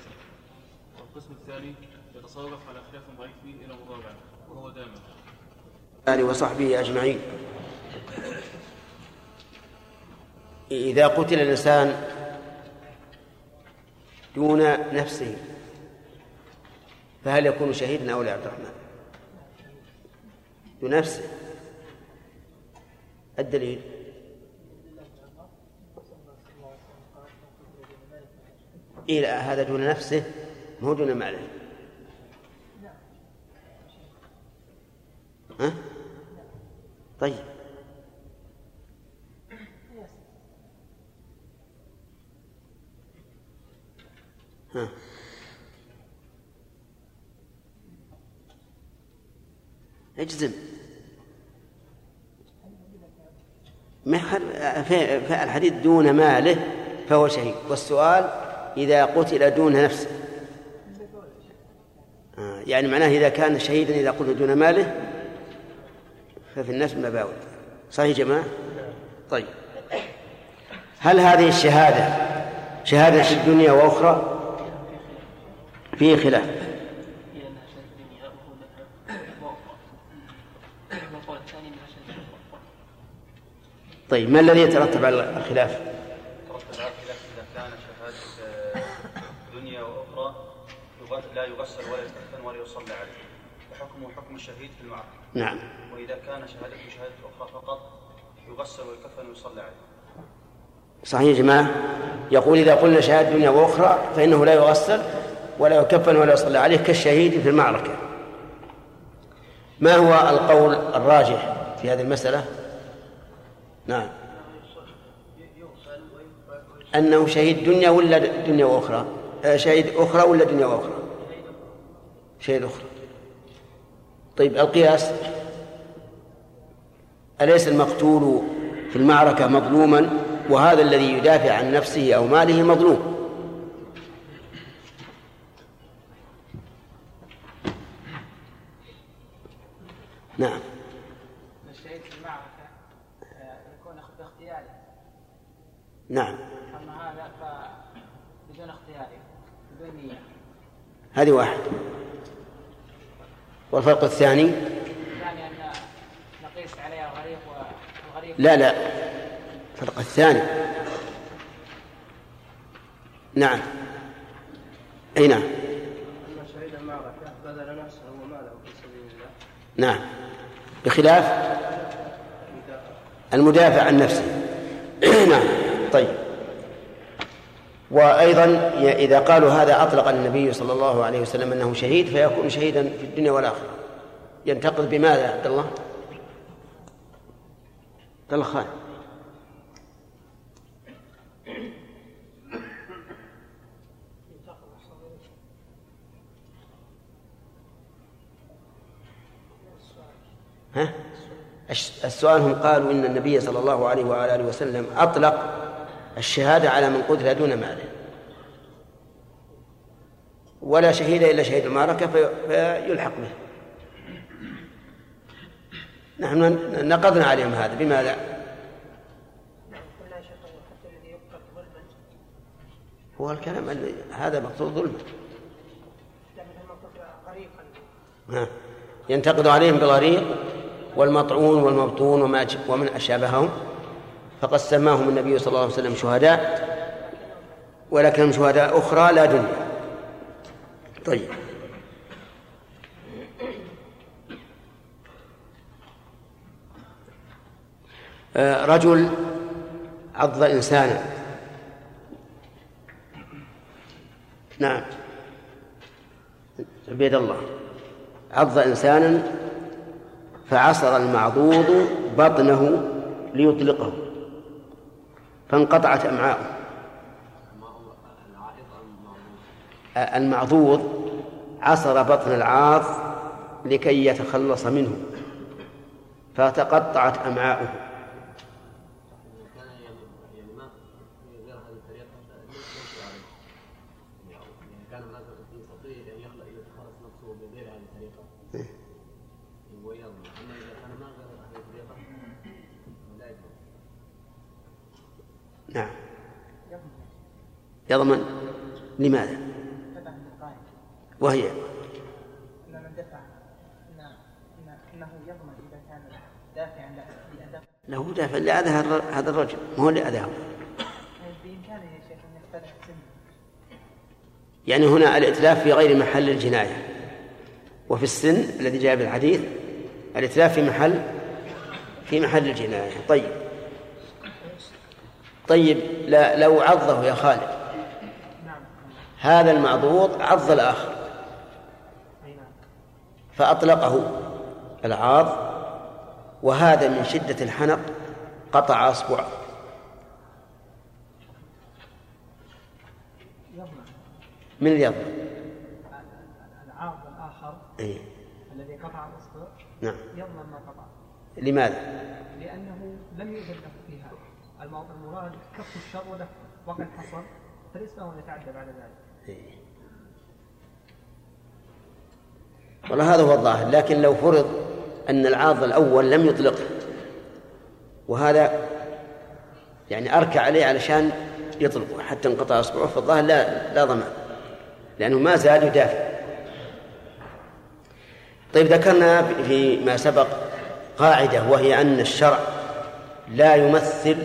والقسم الثاني يتصرف على خلاف ضعيف فيه إلى مضارع وهو دائما. آله وصحبه أجمعين. إذا قتل الإنسان دون نفسه فهل يكون شهيدا أو لا عبد الرحمن؟ دون نفسه الدليل. إيه لا هذا دون نفسه مو دون ماله ها؟ طيب. ها. اجزم. في الحديث دون ماله فهو شهيد. والسؤال إذا قتل دون نفسه. آه، يعني معناه إذا كان شهيدا إذا قتل دون ماله ففي النفس مباوي. صحيح يا جماعة؟ طيب. هل هذه الشهادة شهادة في الدنيا وأخرى؟ فيه خلاف. طيب ما الذي يترتب على الخلاف؟ لا يغسل ولا يستحسن ولا يصلى عليه فحكمه حكم الشهيد في المعركه نعم. واذا كان شهادته شهاده أخرى فقط يغسل ويكفن ويصلى عليه صحيح يا جماعة. يقول إذا قلنا شهادة دنيا وأخرى فإنه لا يغسل ولا يكفن ولا يصلى عليه كالشهيد في المعركة. ما هو القول الراجح في هذه المسألة؟ نعم. أنه شهيد دنيا ولا دنيا وأخرى آه، شهيد أخرى ولا دنيا وأخرى شهيد أخرى. طيب القياس. أليس المقتول في المعركة مظلوما وهذا الذي يدافع عن نفسه أو ماله مظلوم؟ نعم الشهيد في المعركة آه، يكون باختياره نعم. أما هذا فبدون اختياره بدون نية هذه واحد. والفرق الثاني؟ الثاني أن نقيس عليها الغريق والغريق لا لا. الفرق الثاني. نعم. أي نعم. أما شهيد المعركة بذل نفسه وماله في سبيل الله. نعم. بخلاف؟ المدافع عن نفسه. نعم. طيب وأيضا إذا قالوا هذا أطلق النبي صلى الله عليه وسلم أنه شهيد فيكون شهيدا في الدنيا والآخرة ينتقد بماذا يا عبد الله؟ عبد الله خان ها؟ السؤال هم قالوا إن النبي صلى الله عليه وعلى آله وسلم أطلق الشهادة على من قتل دون ماله ولا شهيد إلا شهيد المعركة في- فيلحق به نحن نقضنا عليهم هذا بماذا؟ هو الكلام أن هذا مقصود ظلما ها. ينتقد عليهم بالغريق والمطعون والمبطون وما ومن أشابههم فقد سماهم النبي صلى الله عليه وسلم شهداء ولكنهم شهداء أخرى لا دنيا. طيب. آه، رجل عض إنسانا. نعم. عبيد الله. عض إنسانا فعصر المعضوض بطنه ليطلقه. فانقطعت أمعاؤه. المعضوض عصر بطن العاض لكي يتخلص منه فتقطعت أمعاؤه. نعم. يضمن لماذا؟ وهي؟ له دافع لأذى هذا- الرجل. ما هو لأذاه يعني هنا الإتلاف في غير محل الجناية. وفي السن الذي جاء بالحديث الإتلاف في محل في محل الجناية. طيب. طيب لا لو عضه يا خالد هذا المعضوض عض الآخر فأطلقه العاض وهذا من شدة الحنق قطع أصبعه من اللي يضمن؟ العاض الآخر إيه. الذي قطع الاصبع نعم يضمن ما قطع لماذا؟ لأنه لم يؤذن له المراد كف الشر ودفعه وقد حصل فليس له ان يتعدى بعد ذلك. والله هذا هو الظاهر لكن لو فرض أن العاض الأول لم يطلقه وهذا يعني أركع عليه علشان يطلقه حتى انقطع إصبعه فالظاهر لا لا ضمان لأنه ما زال يدافع. طيب ذكرنا فيما سبق قاعدة وهي أن الشرع لا يمثل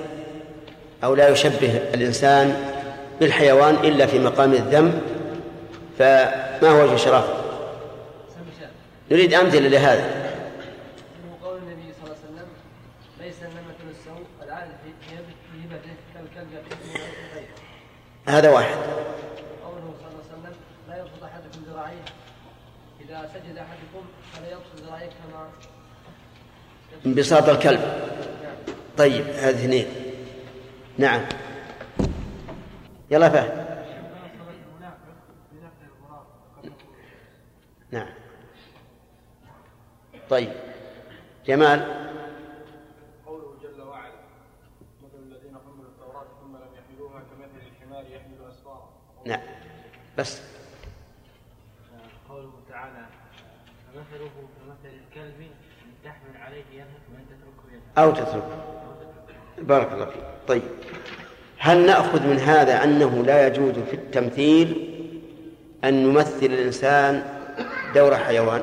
أو لا يشبه الإنسان بالحيوان إلا في مقام الذم فما هو وجه شرافه؟ نريد أمثلة لهذا. قول النبي صلى الله عليه وسلم ليس النمة السوء العادة في هبته كالكلب هذا واحد. قوله صلى الله عليه وسلم لا يبسط أحدكم ذراعيه إذا سجد أحدكم فلا يبسط ذراعيه كما انبساط الكلب. طيب هذه اثنين. نعم. يلا فهد. نعم. طيب. جمال. قوله جل وعلا مثل الذين حملوا التوراة ثم لم يحملوها كمثل الحمار يحمل أسفارا. نعم. بس. قوله تعالى فمثله كمثل الكلب إن تحمل عليه يلهث وإن تتركه يلهث أو تترك بارك الله فيك. طيب. هل نأخذ من هذا أنه لا يجوز في التمثيل أن يمثل الإنسان دور حيوان؟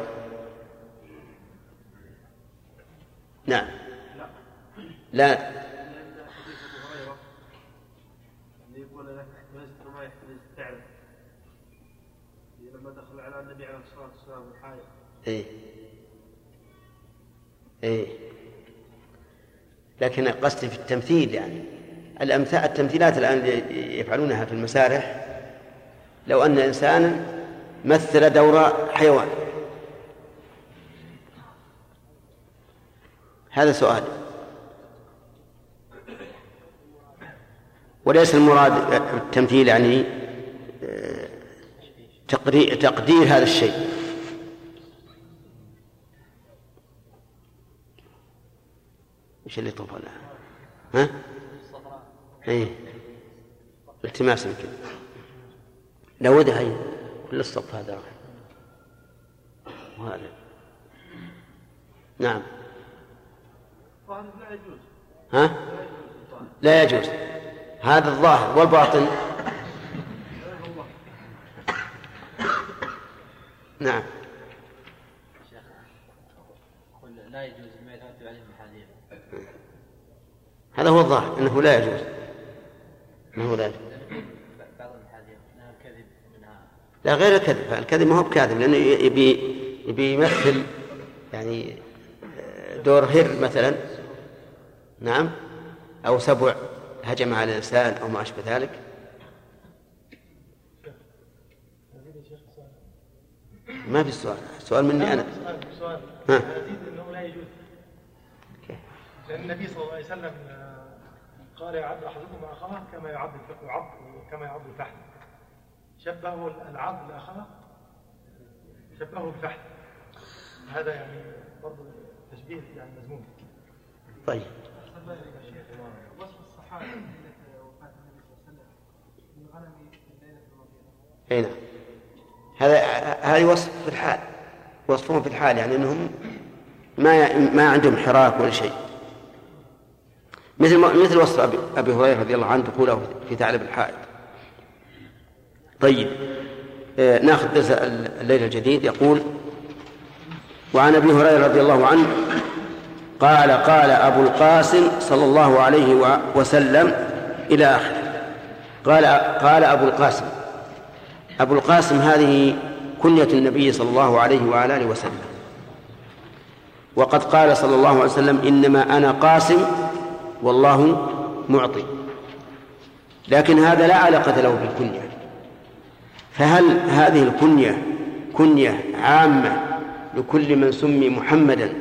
نعم. لا. لما دخل على النبي عليه الصلاه والسلام إيه. إيه. لكن قصدي في التمثيل يعني. الأمثال التمثيلات الآن يفعلونها في المسارح لو أن إنسانا مثل دور حيوان. هذا سؤال. وليس المراد التمثيل يعني آه، تقدير تقدير هذا الشيء. إيش اللي طفى لها؟ ها؟ إيه. التماس يمكن. داود هاي كل الصف هذا راح. وهذا. نعم. ها؟ لا يجوز. هذا الظاهر والباطن. نعم. لا يجوز ما يترتب عليه محاذير هذا هو الظاهر إنه لا يجوز. إنه لا يجوز. لا غير الكذب. الكذب ما هو بكاذب لأنه يبي يبي يمثل يعني دور هر مثلا. نعم. أو سبع هجم على الإنسان أو ما أشبه ذلك. ما في سؤال. السؤال مني أنا. سؤال ها. أنه لا يجوز. لأن النبي صلى الله عليه وسلم آه، قال يعض أحدكم أخاه كما يعض الف- يعض كما يعض الفحل شبهه العض الأخاه شبهه بالفحل هذا يعني برضه تشبيه يعني مذموم طيب. وصف ليله المغيره أي نعم. هذا هذا وصف في الحال. وصفهم في الحال يعني إنهم ما ما عندهم حراك ولا شيء. مثل مثل وصف ابي أبي هريرة رضي الله عنه دخوله في ثعلب الحائط طيب آه، ناخذ درس الليلة الجديد. يقول وعن أبي هريرة رضي الله عنه قال قال أبو القاسم صلى الله عليه وسلم إلى آخره. قال قال أبو القاسم أبو القاسم هذه كنية النبي صلى الله عليه وعلى آله وسلم. وقد قال صلى الله عليه وسلم إنما أنا قاسم والله معطي. لكن هذا لا علاقة له بالكنية. فهل هذه الكنية كنية عامة لكل من سمي محمدا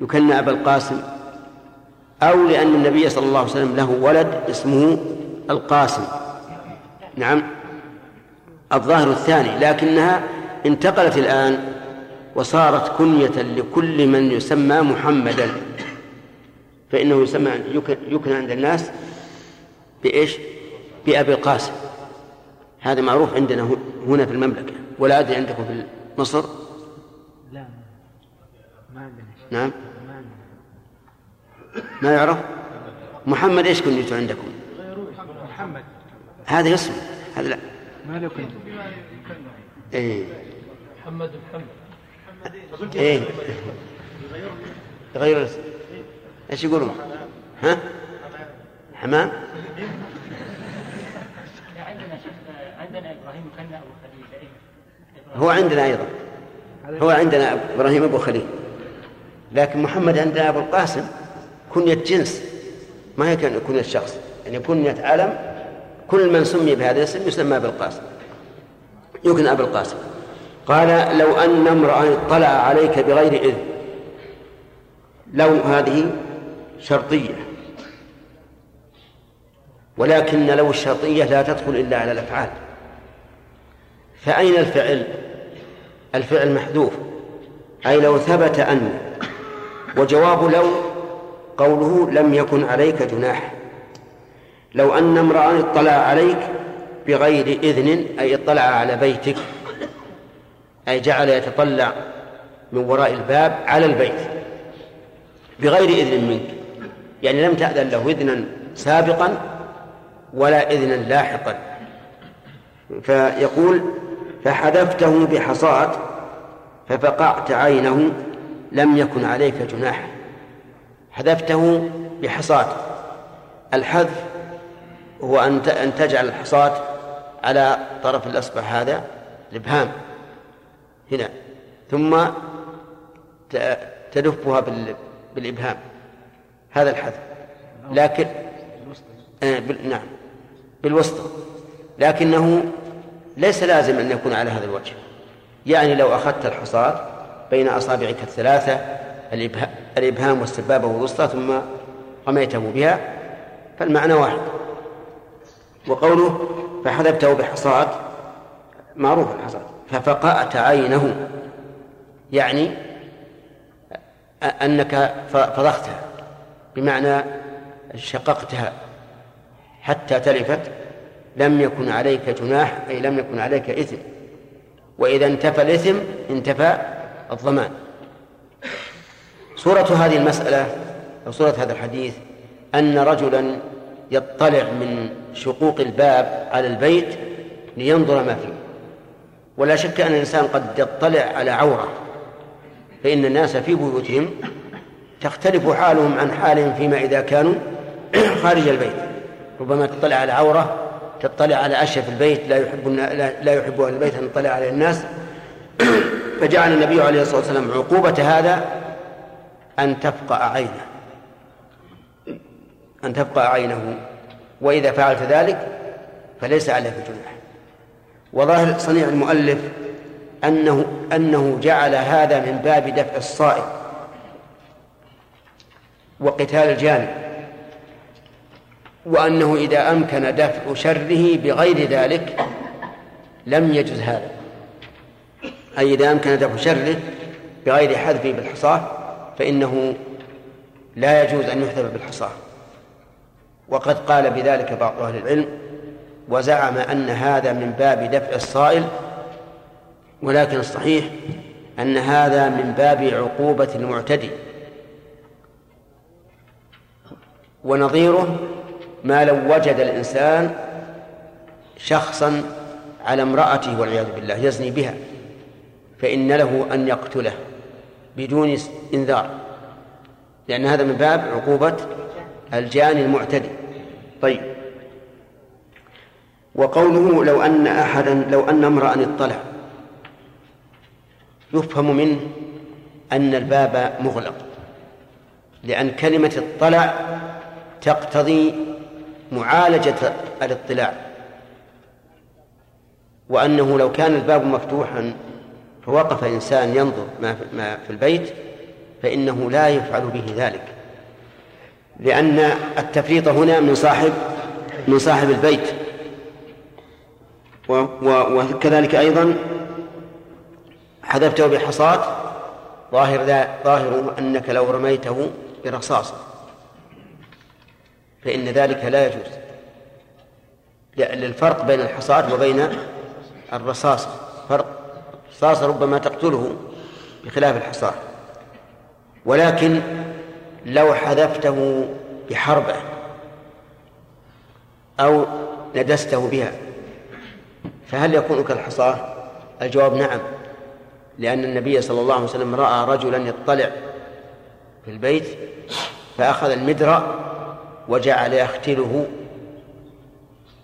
يكنى أبا القاسم؟ أو لأن النبي صلى الله عليه وسلم له ولد اسمه القاسم. نعم. الظاهر الثاني لكنها انتقلت الآن وصارت كنية لكل من يسمى محمدا. فإنه يسمى يكنى عند الناس بإيش؟ بأبي القاسم. هذا معروف عندنا هنا في المملكة. ولا أدري عندكم في مصر؟ لا ما عندنا. نعم. ما يعرف؟ محمد إيش كنيته عندكم؟ محمد. هذا اسم هذا لا. ما له كنت. إيه. محمد محمد. إيه. يغير الاسم إيش يقولون ها؟ حمام؟ عندنا إبراهيم كنا ابو خليل هو عندنا أيضا. هو عندنا إبراهيم أبو خليل. لكن محمد عندنا أبو القاسم. كنية جنس. ما هي كنية شخص. يعني كنية علم. كل من سمي بهذا الاسم يسمى بالقاسم يمكن أبو القاسم. قال لو أن امرأ اطلع عليك بغير إذن. لو هذه شرطية. ولكن لو الشرطية لا تدخل إلا على الأفعال. فأين الفعل؟ الفعل محذوف. أي لو ثبت أن وجواب لو قوله لم يكن عليك جناح. لو أن امرأ اطلع عليك بغير إذن أي اطلع على بيتك أي جعل يتطلع من وراء الباب على البيت بغير إذن منك. يعني لم تأذن له إذنا سابقا ولا إذنا لاحقا. فيقول فحذفته بحصاة ففقعت عينه لم يكن عليك جناح. حذفته بحصاة. الحذف هو أن أن تجعل الحصاة على طرف الأصبع هذا الإبهام. هنا. ثم تلفها بالإبهام. هذا الحذف. لكن آه بال... نعم. بالوسطى. لكنه ليس لازم أن يكون على هذا الوجه. يعني لو أخذت الحصاة بين أصابعك الثلاثة الإبهام والسبابة والوسطى ثم رميته بها فالمعنى واحد. وقوله فحذفته بحصاة معروف الحصاة ففقأت عينه. يعني أنك فضختها بمعنى شققتها حتى تلفت لم يكن عليك جناح أي لم يكن عليك إثم. وإذا انتفى الإثم انتفى الضمان. صورة هذه المسألة أو صورة هذا الحديث أن رجلا يطلع من شقوق الباب على البيت لينظر ما فيه. ولا شك أن الإنسان قد يطلع على عورة فإن الناس في بيوتهم تختلف حالهم عن حالهم فيما إذا كانوا خارج البيت. ربما تطلع على عورة تطلع على أشياء في البيت لا يحب لا يحب أهل البيت أن يطلع عليه الناس. فجعل النبي عليه الصلاة والسلام عقوبة هذا أن تفقع عينه. أن تفقع عينه. وإذا فعلت ذلك فليس عليك جناح. وظاهر صنيع المؤلف أنه أنه جعل هذا من باب دفع الصائم. وقتال الجانب. وأنه إذا أمكن دفع شره بغير ذلك لم يجز هذا. أي إذا أمكن دفع شره بغير حذفه بالحصاة فإنه لا يجوز أن يحذف بالحصاة وقد قال بذلك بعض أهل العلم وزعم أن هذا من باب دفع الصائل ولكن الصحيح أن هذا من باب عقوبة المعتدي. ونظيره ما لو وجد الإنسان شخصا على امرأته والعياذ بالله يزني بها فإن له أن يقتله بدون إنذار لأن هذا من باب عقوبة الجاني المعتدي. طيب. وقوله لو أن أحدا لو أن امرأ اطلع يفهم منه أن الباب مغلق لأن كلمة اطلع تقتضي معالجة الاطلاع. وأنه لو كان الباب مفتوحا فوقف إنسان ينظر ما في البيت فإنه لا يفعل به ذلك. لأن التفريط هنا من صاحب من صاحب البيت. وكذلك أيضا حذفته بحصاة ظاهر ظاهر أنك لو رميته برصاص. فإن ذلك لا يجوز. للفرق بين الحصاة وبين الرصاص فرق الرصاص ربما تقتله بخلاف الحصاة ولكن لو حذفته بحربة أو ندسته بها فهل يكون كالحصاة الجواب نعم لأن النبي صلى الله عليه وسلم رأى رجلا يطلع في البيت فأخذ المدرأ وجعل يختله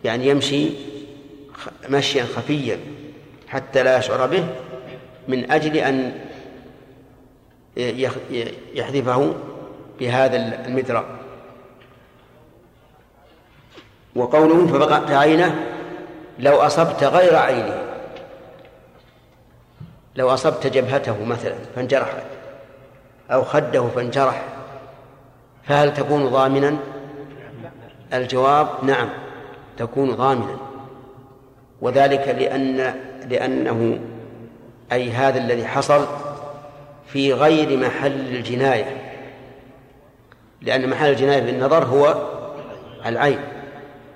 يعني يمشي مشيا خفيا حتى لا يشعر به من أجل أن يحذفه بهذا المدرأ. وقوله فبقعت عينه لو أصبت غير عينه لو أصبت جبهته مثلا فانجرحت أو خده فانجرح فهل تكون ضامنا؟ الجواب نعم تكون ضامنا. وذلك لأن لأنه أي هذا الذي حصل في غير محل الجناية. لأن محل الجناية بالنظر هو العين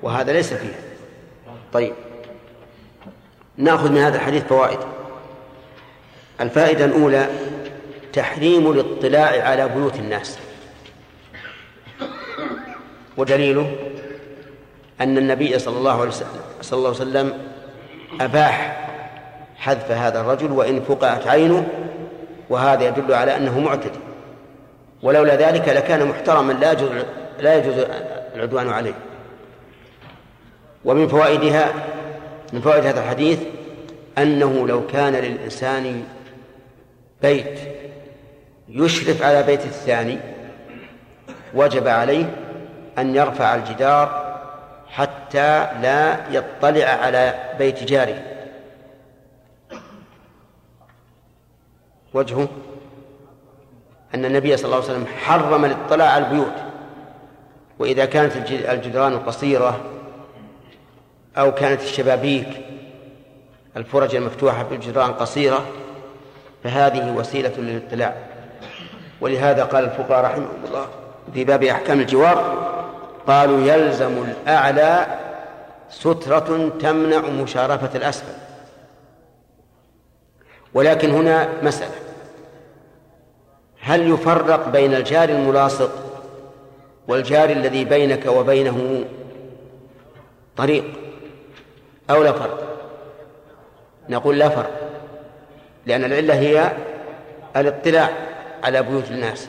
وهذا ليس فيه. طيب نأخذ من هذا الحديث فوائد. الفائدة الأولى تحريم الاطلاع على بيوت الناس. ودليله أن النبي صلى الله عليه وسلم صلى الله وسلم أباح حذف هذا الرجل وإن فقعت عينه وهذا يدل على أنه معتدي. ولولا ذلك لكان محترما لا يجوز لا يجوز العدوان عليه. ومن فوائدها من فوائد هذا الحديث أنه لو كان للإنسان بيت يشرف على بيت الثاني وجب عليه أن يرفع الجدار حتى لا يطلع على بيت جاره. وجهه أن النبي صلى الله عليه وسلم حرم الاطلاع على البيوت. وإذا كانت الجدران قصيرة أو كانت الشبابيك الفرج المفتوحة في الجدران قصيرة فهذه وسيلة للاطلاع. ولهذا قال الفقهاء رحمهم الله في باب أحكام الجوار قالوا يلزم الأعلى سترة تمنع مشارفة الأسفل. ولكن هنا مسألة. هل يفرق بين الجار الملاصق والجار الذي بينك وبينه طريق أو لا فرق؟ نقول لا فرق لأن العلة هي الاطلاع على بيوت الناس.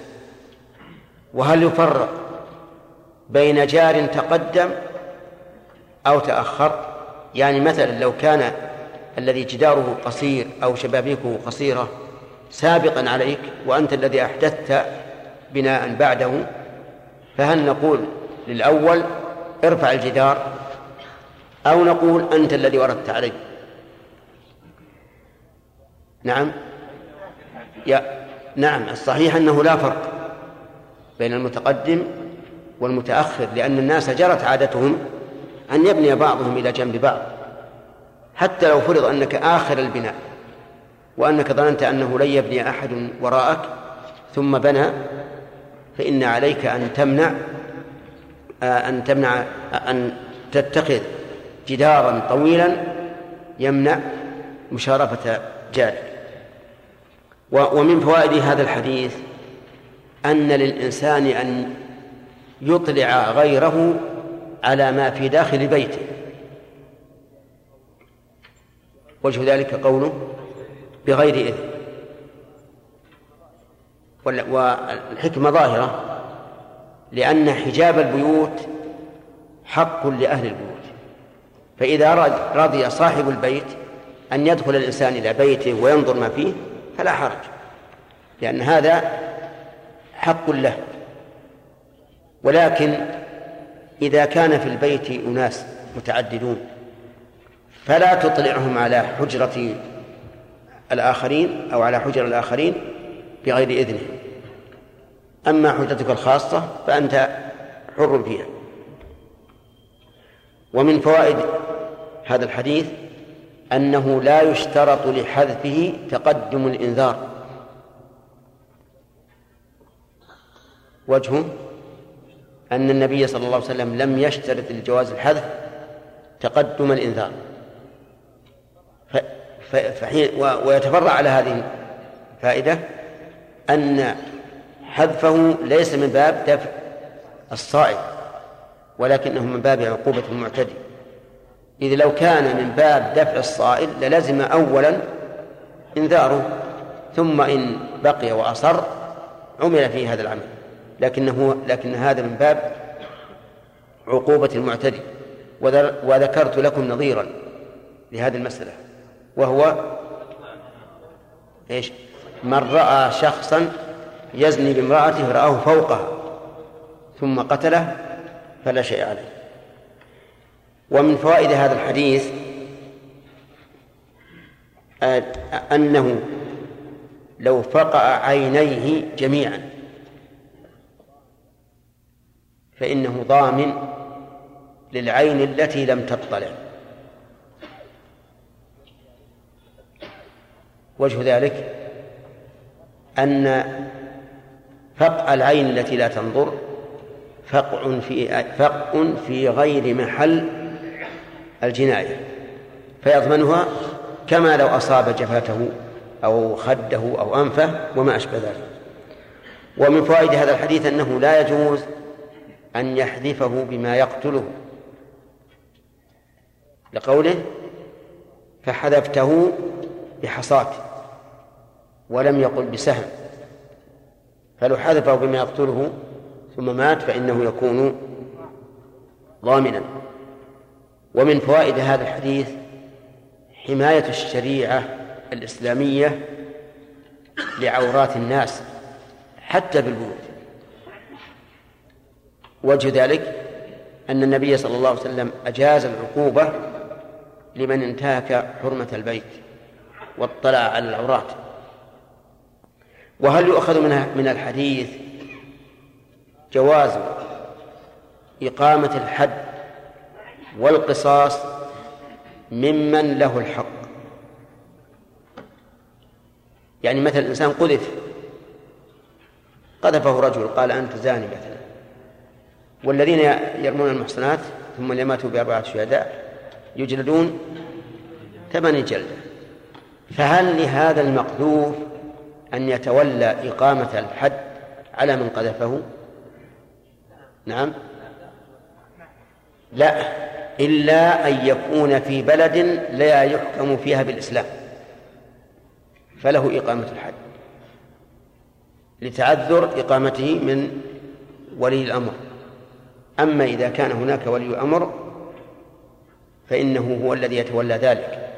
وهل يفرق بين جار تقدم أو تأخر. يعني مثلا لو كان الذي جداره قصير أو شبابيكه قصيرة سابقا عليك وأنت الذي أحدثت بناء بعده فهل نقول للأول ارفع الجدار أو نقول أنت الذي وردت عليه؟ نعم. يا نعم. الصحيح أنه لا فرق بين المتقدم والمتأخر لأن الناس جرت عادتهم أن يبني بعضهم إلى جنب بعض حتى لو فرض أنك آخر البناء وأنك ظننت أنه لن يبني أحد وراءك ثم بنى فإن عليك أن تمنع أن تمنع أن تتخذ جدارا طويلا يمنع مشارفة جارك ومن فوائد هذا الحديث أن للإنسان أن يطلع غيره على ما في داخل بيته. وجه ذلك قوله بغير إذن. والحكمة ظاهرة لأن حجاب البيوت حق لأهل البيوت. فإذا رضي صاحب البيت أن يدخل الإنسان إلى بيته وينظر ما فيه فلا حرج لأن هذا حق له. ولكن إذا كان في البيت أناس متعددون فلا تطلعهم على حجرة الآخرين أو على حجر الآخرين بغير إذنهم أما حجتك الخاصة فأنت حر فيها. ومن فوائد هذا الحديث أنه لا يشترط لحذفه تقدم الإنذار. وجهه أن النبي صلى الله عليه وسلم لم يشترط لجواز الحذف تقدم الإنذار. فحين ويتفرع على هذه الفائدة أن حذفه ليس من باب دفع الصائب ولكنه من باب عقوبة المعتدي. إذ لو كان من باب دفع الصائل للزم أولا إنذاره ثم إن بقي وأصر عمل فيه هذا العمل. لكنه لكن هذا من باب عقوبة المعتدي وذكرت لكم نظيرا لهذه المسألة وهو إيش؟ من رأى شخصا يزني بامرأته رآه فوقها ثم قتله فلا شيء عليه ومن فوائد هذا الحديث أنه لو فقع عينيه جميعا فإنه ضامن للعين التي لم تطلع. وجه ذلك أن فقع العين التي لا تنظر فقع في فقع في غير محل الجناية فيضمنها كما لو أصاب جفاته أو خده أو أنفه وما أشبه ذلك. ومن فوائد هذا الحديث أنه لا يجوز أن يحذفه بما يقتله. لقوله فحذفته بحصاة ولم يقل بسهم. فلو حذفه بما يقتله ثم مات فإنه يكون ضامنا. ومن فوائد هذا الحديث حماية الشريعة الإسلامية لعورات الناس حتى بالبيوت. وجه ذلك أن النبي صلى الله عليه وسلم أجاز العقوبة لمن انتهك حرمة البيت واطلع على العورات. وهل يؤخذ منها من الحديث جواز إقامة الحد والقصاص ممن له الحق؟ يعني مثلا الإنسان قذف قذفه رجل قال أنت زاني مثلا. والذين يرمون المحصنات ثم يماتوا بأربعة شهداء يجلدون ثمانية جلدة. فهل لهذا المقذوف أن يتولى إقامة الحد على من قذفه؟ نعم. لا إلا أن يكون في بلد لا يحكم فيها بالإسلام فله إقامة الحد لتعذر إقامته من ولي الأمر. أما إذا كان هناك ولي أمر فإنه هو الذي يتولى ذلك.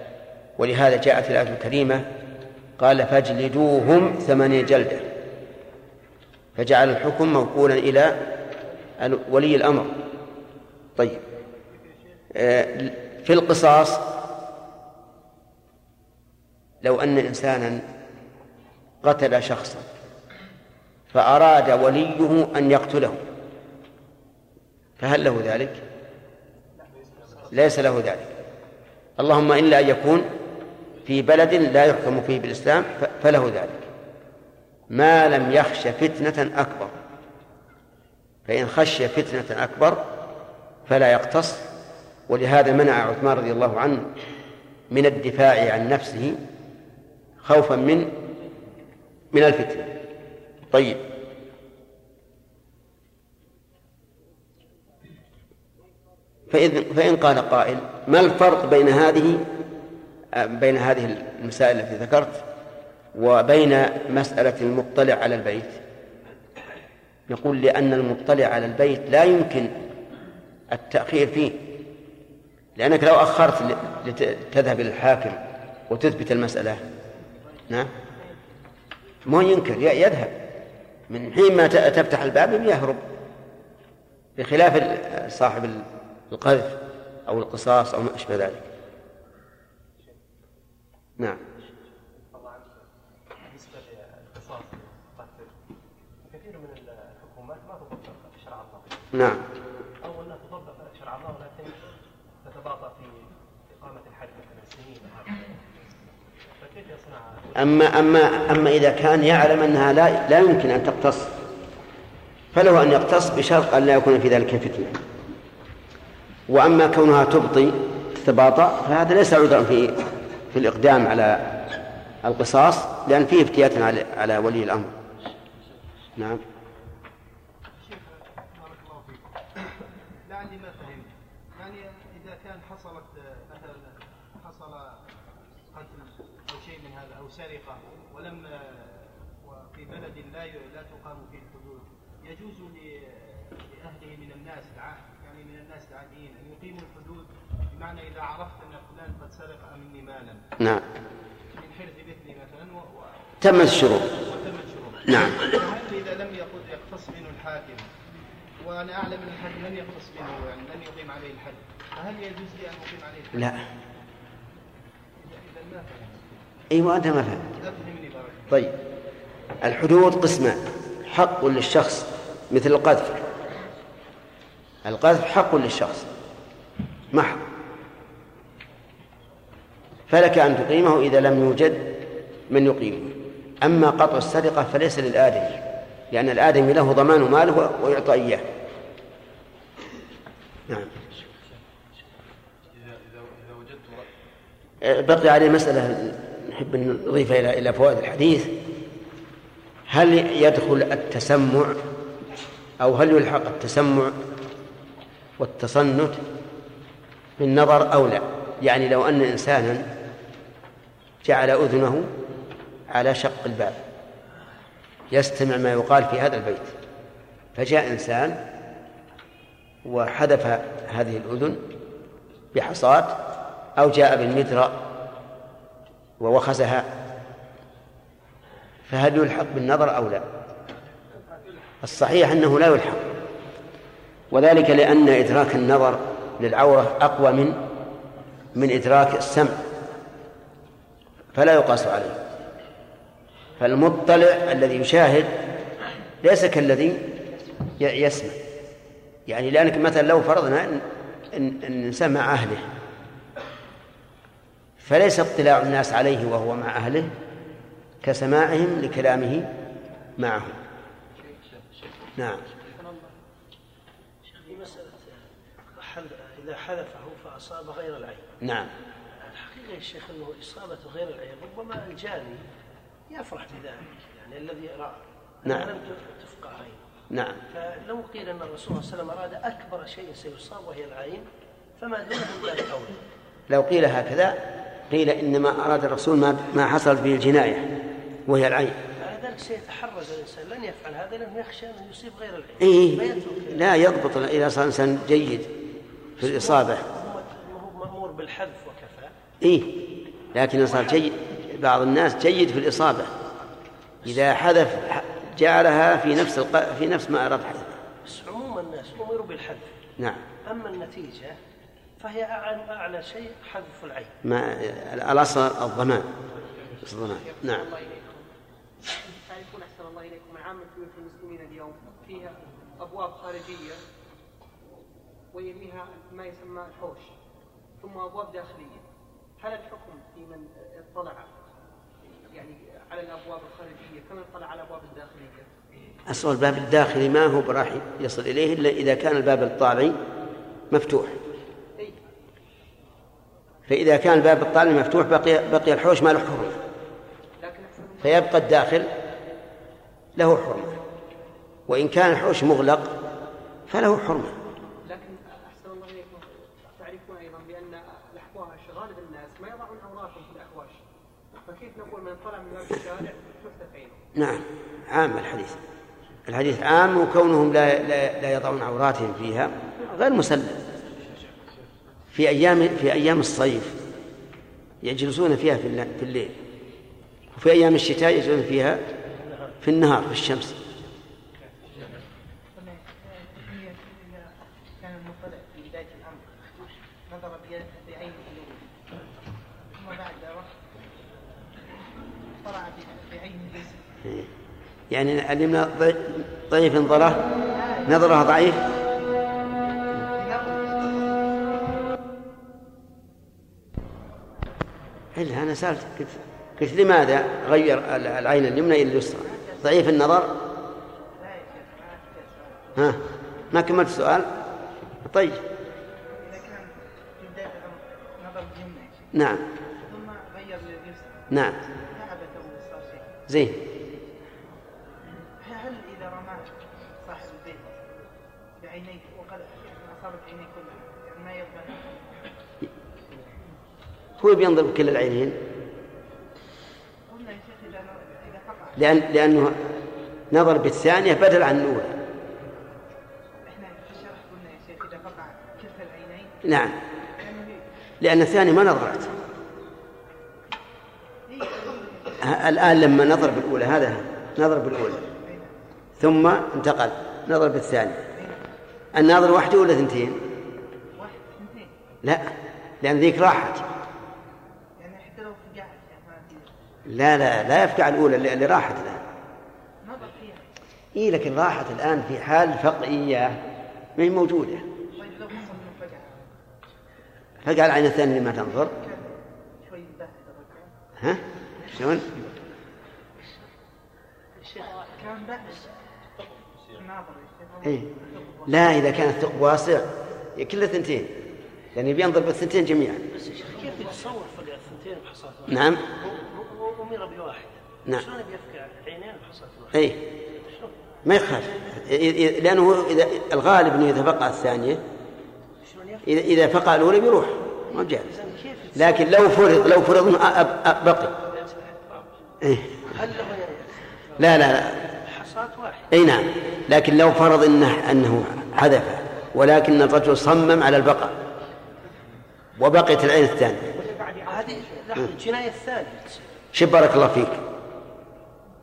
ولهذا جاءت الآية الكريمة قال فاجلدوهم ثمانية جلدة. فجعل الحكم موكولا إلى ولي الأمر. طيب. آه، في القصاص لو أن إنسانا قتل شخصا فأراد وليه أن يقتله. فهل له ذلك؟ ليس له ذلك. اللهم إلا أن يكون في بلد لا يحكم فيه بالإسلام فله ذلك. ما لم يخش فتنة أكبر. فإن خشي فتنة أكبر فلا يقتص. ولهذا منع عثمان رضي الله عنه من الدفاع عن نفسه خوفا من من الفتنة. طيب. فإذن فإن قال قائل ما الفرق بين هذه بين هذه المسائل التي ذكرت وبين مسألة المطلع على البيت؟ نقول لأن المطلع على البيت لا يمكن التأخير فيه لأنك لو أخرت لتذهب إلى الحاكم وتثبت المسألة نعم ما ينكر يذهب. من حين ما تفتح الباب يهرب بخلاف صاحب القذف أو القصاص أو ما أشبه ذلك. نعم. بالنسبة للقصاص كثير من الحكومات ما تطبق شرع الله. نعم. أو أنها تطبق شرع الله ولكن تتباطأ في إقامة الحد مثلا سنين فكيف يصنع؟ أما أما أما إذا كان يعلم أنها لا لا يمكن أن تقتص فله أن يقتص بشرط أن لا يكون في ذلك فتنة. وأما كونها تبطي تتباطأ فهذا ليس عذرا في في الإقدام على القصاص لأن فيه افتيات على على ولي الأمر. نعم بارك الله فيكم لعلي ما فهمت يعني اذا كان حصلت مثلا حصل قتل أو شيء من هذا أو سرقه ولم وفي بلد لا ي- لا تقام فيه الحدود يجوز ل- لاهله من الناس الع- يعني من الناس العاديين ان يقيموا الحدود بمعنى اذا عرفت ان فلان قد سرق مني مالا نعم. من حرز مثلي مثلا و... و... تمت الشروط. وتمت الشروط نعم. فهل إذا لم يقتص منه الحاكم وأنا أعلم أن الحاكم لن يقتص منه يعني لن يقيم عليه الحد فهل يجوز لي أن أقيم عليه الحد؟ لا. إذا ما فهمت أيوة أنت ما فهمت. طيب. الحدود قسمان. حق للشخص مثل القذف. القذف حق للشخص. محض. فلك أن تقيمه إذا لم يوجد من يقيمه. أما قطع السرقة فليس للآدمي لأن الآدمي له ضمان ماله ويعطى إياه. نعم. بقي عليه مسألة نحب أن نضيفها إلى إلى فوائد الحديث. هل يدخل التسمع أو هل يلحق التسمع والتصنت بالنظر أو لا؟ يعني لو أن إنسانا جعل أذنه على شق الباب يستمع ما يقال في هذا البيت. فجاء إنسان وحذف هذه الأذن بحصاة أو جاء بالمدرأ ووخزها. فهل يلحق بالنظر أو لا؟ الصحيح أنه لا يلحق. وذلك لأن إدراك النظر للعورة أقوى من من إدراك السمع. فلا يقاس عليه. فالمطلع الذي يشاهد ليس كالذي يسمع. يعني لأنك مثلا لو فرضنا أن أن أن الإنسان مع أهله. فليس اطلاع الناس عليه وهو مع أهله كسماعهم لكلامه معهم. نعم. إذا حذفه فأصاب غير العين. نعم. يا شيخ أنه إصابة غير العين ربما الجاني يفرح بذلك يعني الذي رأى نعم. لم تفقع عين نعم. فلو قيل أن الرسول صلى الله عليه وسلم أراد أكبر شيء سيصاب وهي العين فما دونه من باب أولى لو قيل هكذا قيل إنما أراد الرسول ما ما حصلت به الجناية وهي العين. على ذلك سيتحرز الإنسان لن يفعل هذا لأنه يخشى أن يصيب غير العين. إيه فيترك لا يضبط إذا صار إنسان جيد في الإصابة. هو مأمور بالحذف إيه لكن صار جيد. بعض الناس جيد في الإصابة. إذا حذف جعلها في نفس الق... في نفس ما أراد حذفها بس عموم الناس أمروا بالحذف. نعم. أما النتيجة فهي أعلى, أعلى شيء حذف العين. ما الأصل الضمان. الضمان. نعم. تعرفون أحسن الله إليكم عامة بيوت المسلمين اليوم. فيها أبواب خارجية ويليها ما يسمى الحوش ثم أبواب داخلية. هل الحكم في من اطلع يعني على الأبواب الخارجية؟ كما اطلع على الأبواب الداخلية؟ أصل الباب الداخلي ما هو براح يصل إليه إلا إذا كان الباب الطالعي مفتوح. فإذا كان الباب الطالعي مفتوح بقي بقي الحوش ما له حرمة فيبقى الداخل له حرمة وإن كان الحوش مغلق فله حرمة لكن أحسن الله إليكم تعرفون أيضا بأن الأحواش غالب الناس ما يضعون أوراقهم في الأحواش فكيف نقول من نعم عام الحديث. الحديث عام وكونهم لا لا, لا يضعون عوراتهم فيها غير مسلم. في أيام في أيام الصيف يجلسون فيها في الل- في الليل وفي أيام الشتاء يجلسون فيها في النهار في الشمس كان المطلع في بداية الأمر نظر بي- بعينه الأولى ثم بعد وقت طلع ب- بعينه اليسرى يعني اليمنى ضعي- ضعيف نظره. نظره ضعيف. إلا أنا سألت قلت قلت لماذا غير ال- العين اليمنى إلى اليسرى؟ ضعيف النظر؟ ها؟ ما كملت السؤال؟ طيب. نعم. ثم غير لليسر نعم. زين. هو بينظر بكل العينين. لأن لأنه نظر بالثانية بدل عن الأولى. نعم. لأن الثاني ما نظرت. الآن لما نظر بالأولى هذا نظر بالأولى. ثم انتقل نظر بالثاني الناظر واحدة ولا ثنتين؟ واحد اثنتين. لا لأن ذيك راحت يعني حتى لو فقعت يعني ما في لا لا لا يفقع الأولى اللي اللي راحت الآن. نظر فيها إيه لكن راحت الآن في حال فقعية ما هي موجودة. طيب فقع العين الثانية اللي ما تنظر ها؟ شلون؟ إيه. لا إذا كان الثقب واسع كله ثنتين. يعني بينظر بالثنتين جميعا. بس يا شيخ كيف يتصور فقع الثنتين بحصاة واحدة؟ نعم. أمر بواحد. نعم. شلون بيفقع عينين بحصاة واحدة؟ اي ما يخالف لأنه اذا الغالب إنه إذا فقع الثانية اذا إذا فقع الأولى بيروح. ما بجالس لكن لو فرض لو فرض بقي. إيه. لا لا لا. واحدة؟ إي نعم. لكن لو فرض انه إنه حذفه ولكن الرجل صمم على البقاء. وبقيت العين الثانية. هذه لحظة الجناية الثانية. تصير شوف بارك الله فيك.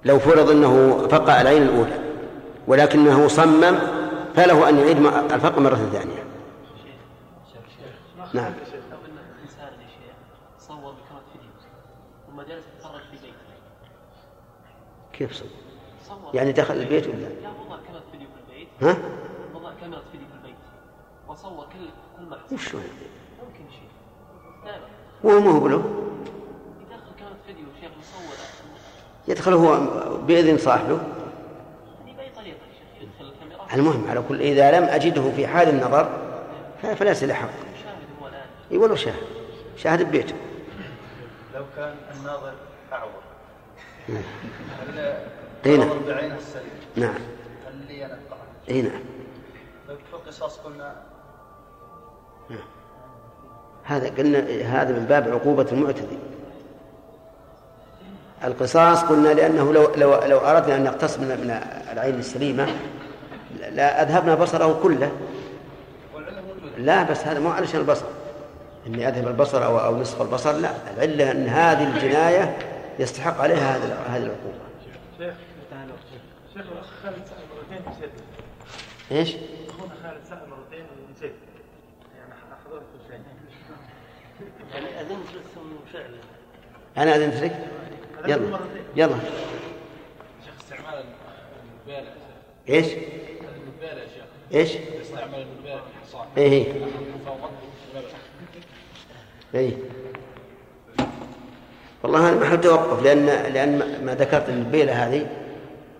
لو فرض إنه فقع العين الأولى ولكنه صمم فله أن يعيد الفقع مرة ثانية. نعم. لو إن انسان يا شيخ صور بكاميرا فيديو ثم جلس يتفرج في بيته. كيف صور؟ يعني دخل البيت ولا؟ لا وضع كاميرا فيديو في البيت. ها؟ وضع كاميرا فيديو في البيت. وصور كل كل ما حصل وش هو؟ ممكن شيء دائما هو ما هو بله يدخل كاميرا فيديو شيخ يصور يدخل هو بإذن صاحبه. المهم على كل إذا لم أجده في حال النظر فليس له حق إي ولو شاهد. شاهد ببيته. لو كان الناظر أعور. نعم. هل أي نعم. بعينه السليم نعم. هل لي أن أقطعه؟ إي نعم. في القصاص قلنا هذا قلنا هذا من باب عقوبة المعتدي. القصاص قلنا لأنه لو لو لو أردنا أن نقتص من من العين السليمة لا أذهبنا بصره كله. لا بس هذا مو علشان البصر. إني أذهب البصر أو أو نصف البصر لا. العلة أن هذه الجناية يستحق عليها هذه هذه العقوبة. شيخ شيخ خالد سأل مرتين إيش؟ أخونا خالد سأل مرتين ونسيت يعني حضرت شيء يعني أذنت له ثم فعلا أنا أذنت لك؟ يلا يلا شيخ استعمال المبالة إيش؟ المبالة يا شيخ إيش؟ استعمال المبالة في الحصان إيه إيه. فوق المبالة. اي والله أنا محل توقف لأن لأن ما- ذكرت البيلة هذه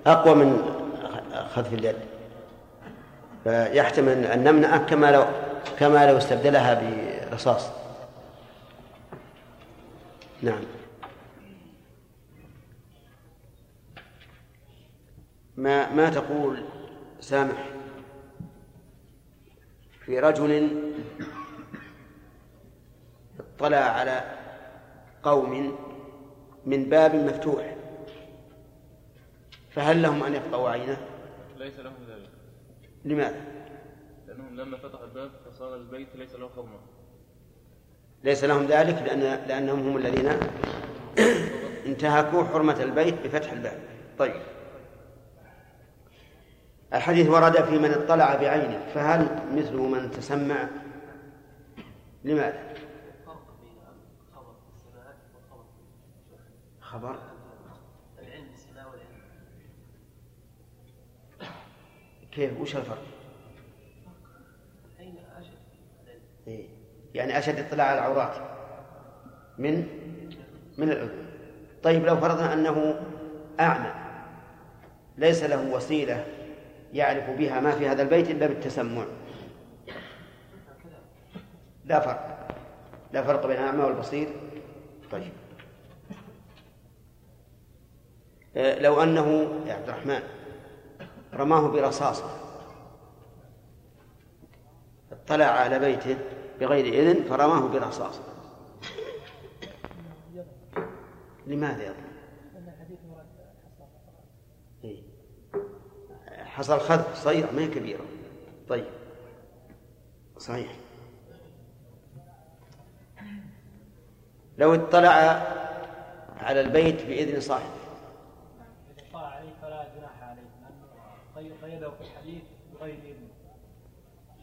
أقوى من خذف اليد فيحتمل أن نمنعه كما لو كما لو استبدلها برصاص نعم ما ما تقول سامح في رجل اطلع على قوم من باب مفتوح فهل لهم أن يقطعوا عينه؟ ليس لهم ذلك لماذا؟ لأنهم لما فتحوا الباب فصار البيت ليس له حرمة ليس لهم ذلك لأن لأنهم هم الذين انتهكوا حرمة البيت بفتح الباب. طيب. الحديث ورد في من اطلع بعينه فهل مثل من تسمع؟ لماذا؟ خبر كيف وش الفرق؟ إيه. يعني أشد اطلاع على العورات من من الأذن طيب لو فرضنا أنه أعمى ليس له وسيلة يعرف بها ما في هذا البيت إلا بالتسمع. لا فرق. لا فرق بين الأعمى والبصير. طيب. آه، لو أنه يا عبد الرحمن رماه برصاصة اطلع على بيته بغير إذن فرماه برصاصة. لماذا يظلم؟ إيه. حصل خذف صغيرة ما هي كبيرة. طيب. صحيح. لو اطلع على البيت بإذن صاحبه. إذا طلع عليه فلا جناح عليه لأنه قيده في الحديث بغير إذن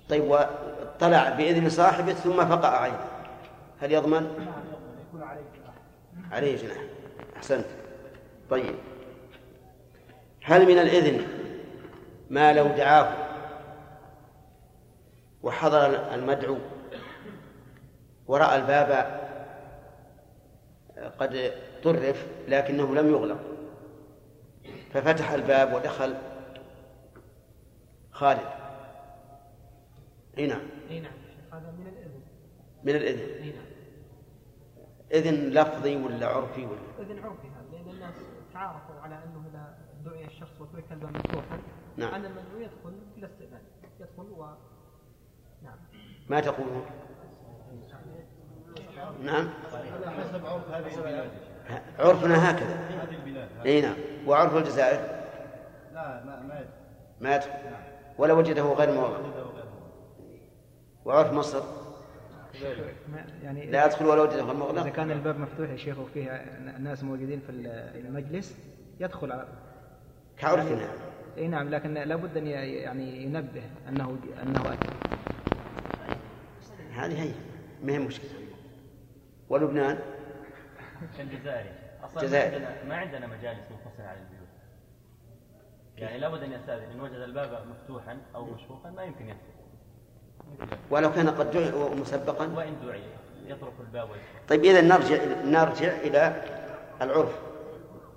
طيب واطلع بإذن صاحبه ثم فقع عينه. هل يضمن؟ نعم يضمن يكون عليه جناح. عليه جناح. أحسنت. طيب. هل من الإذن ما لو دعاه وحضر المدعو ورأى الباب قد طرف لكنه لم يغلق ففتح الباب ودخل خالد. إي نعم. نعم هذا من الإذن. من الإذن. إي نعم. إذن لفظي ولا عرفي ولا؟ إذن عرفي هذا لأن الناس تعارفوا على أنه إذا دعي الشخص وترك الباب مفتوحا نعم. أن المدعو يدخل بلا استئذان. يدخل و نعم. ما تقولون؟ نعم. على حسب عرف هذه البلاد عرفنا هكذا هذه البلاد إي نعم. وعرف الجزائر؟ لا ما ما يدخل. ما يدخل. ولا وجده غير موضع وعرف مصر؟ يعني لا يدخل ولا وجده غير إذا مغلق كان الباب مفتوح يا شيخ وفيه ناس موجودين في المجلس يدخل على كعرفنا. اي نعم لكن لابد أن يعني ينبه أنه أنه اتى هذه هي ما هي مشكلة؟ ولبنان؟ الجزائري. أصلا الجزائر. ما عندنا ما عندنا مجالس منفصله عن البيوت. يعني لابد أن يستأذن. إن وجد الباب مفتوحا أو مشفوفا ما يمكن يدخل. ولو كان قد دعي مسبقا. وإن دعي يطرق الباب ويدخل. طيب إذا نرجع نرجع إلى العرف.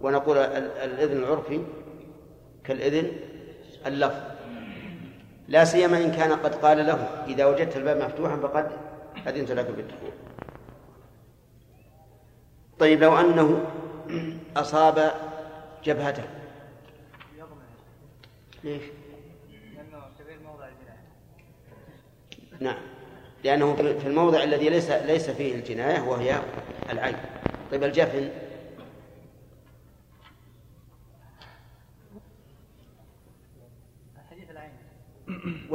ونقول ال- الإذن العرفي كالإذن اللفظ لا سيما إن كان قد قال له إذا وجدت الباب مفتوحا فقد أذنت لك بالدخول. طيب لو أنه أصاب جبهته. ليش؟ نعم. لأنه في الموضع الذي ليس ليس فيه الجناية وهي العين. طيب الجفن حديث العين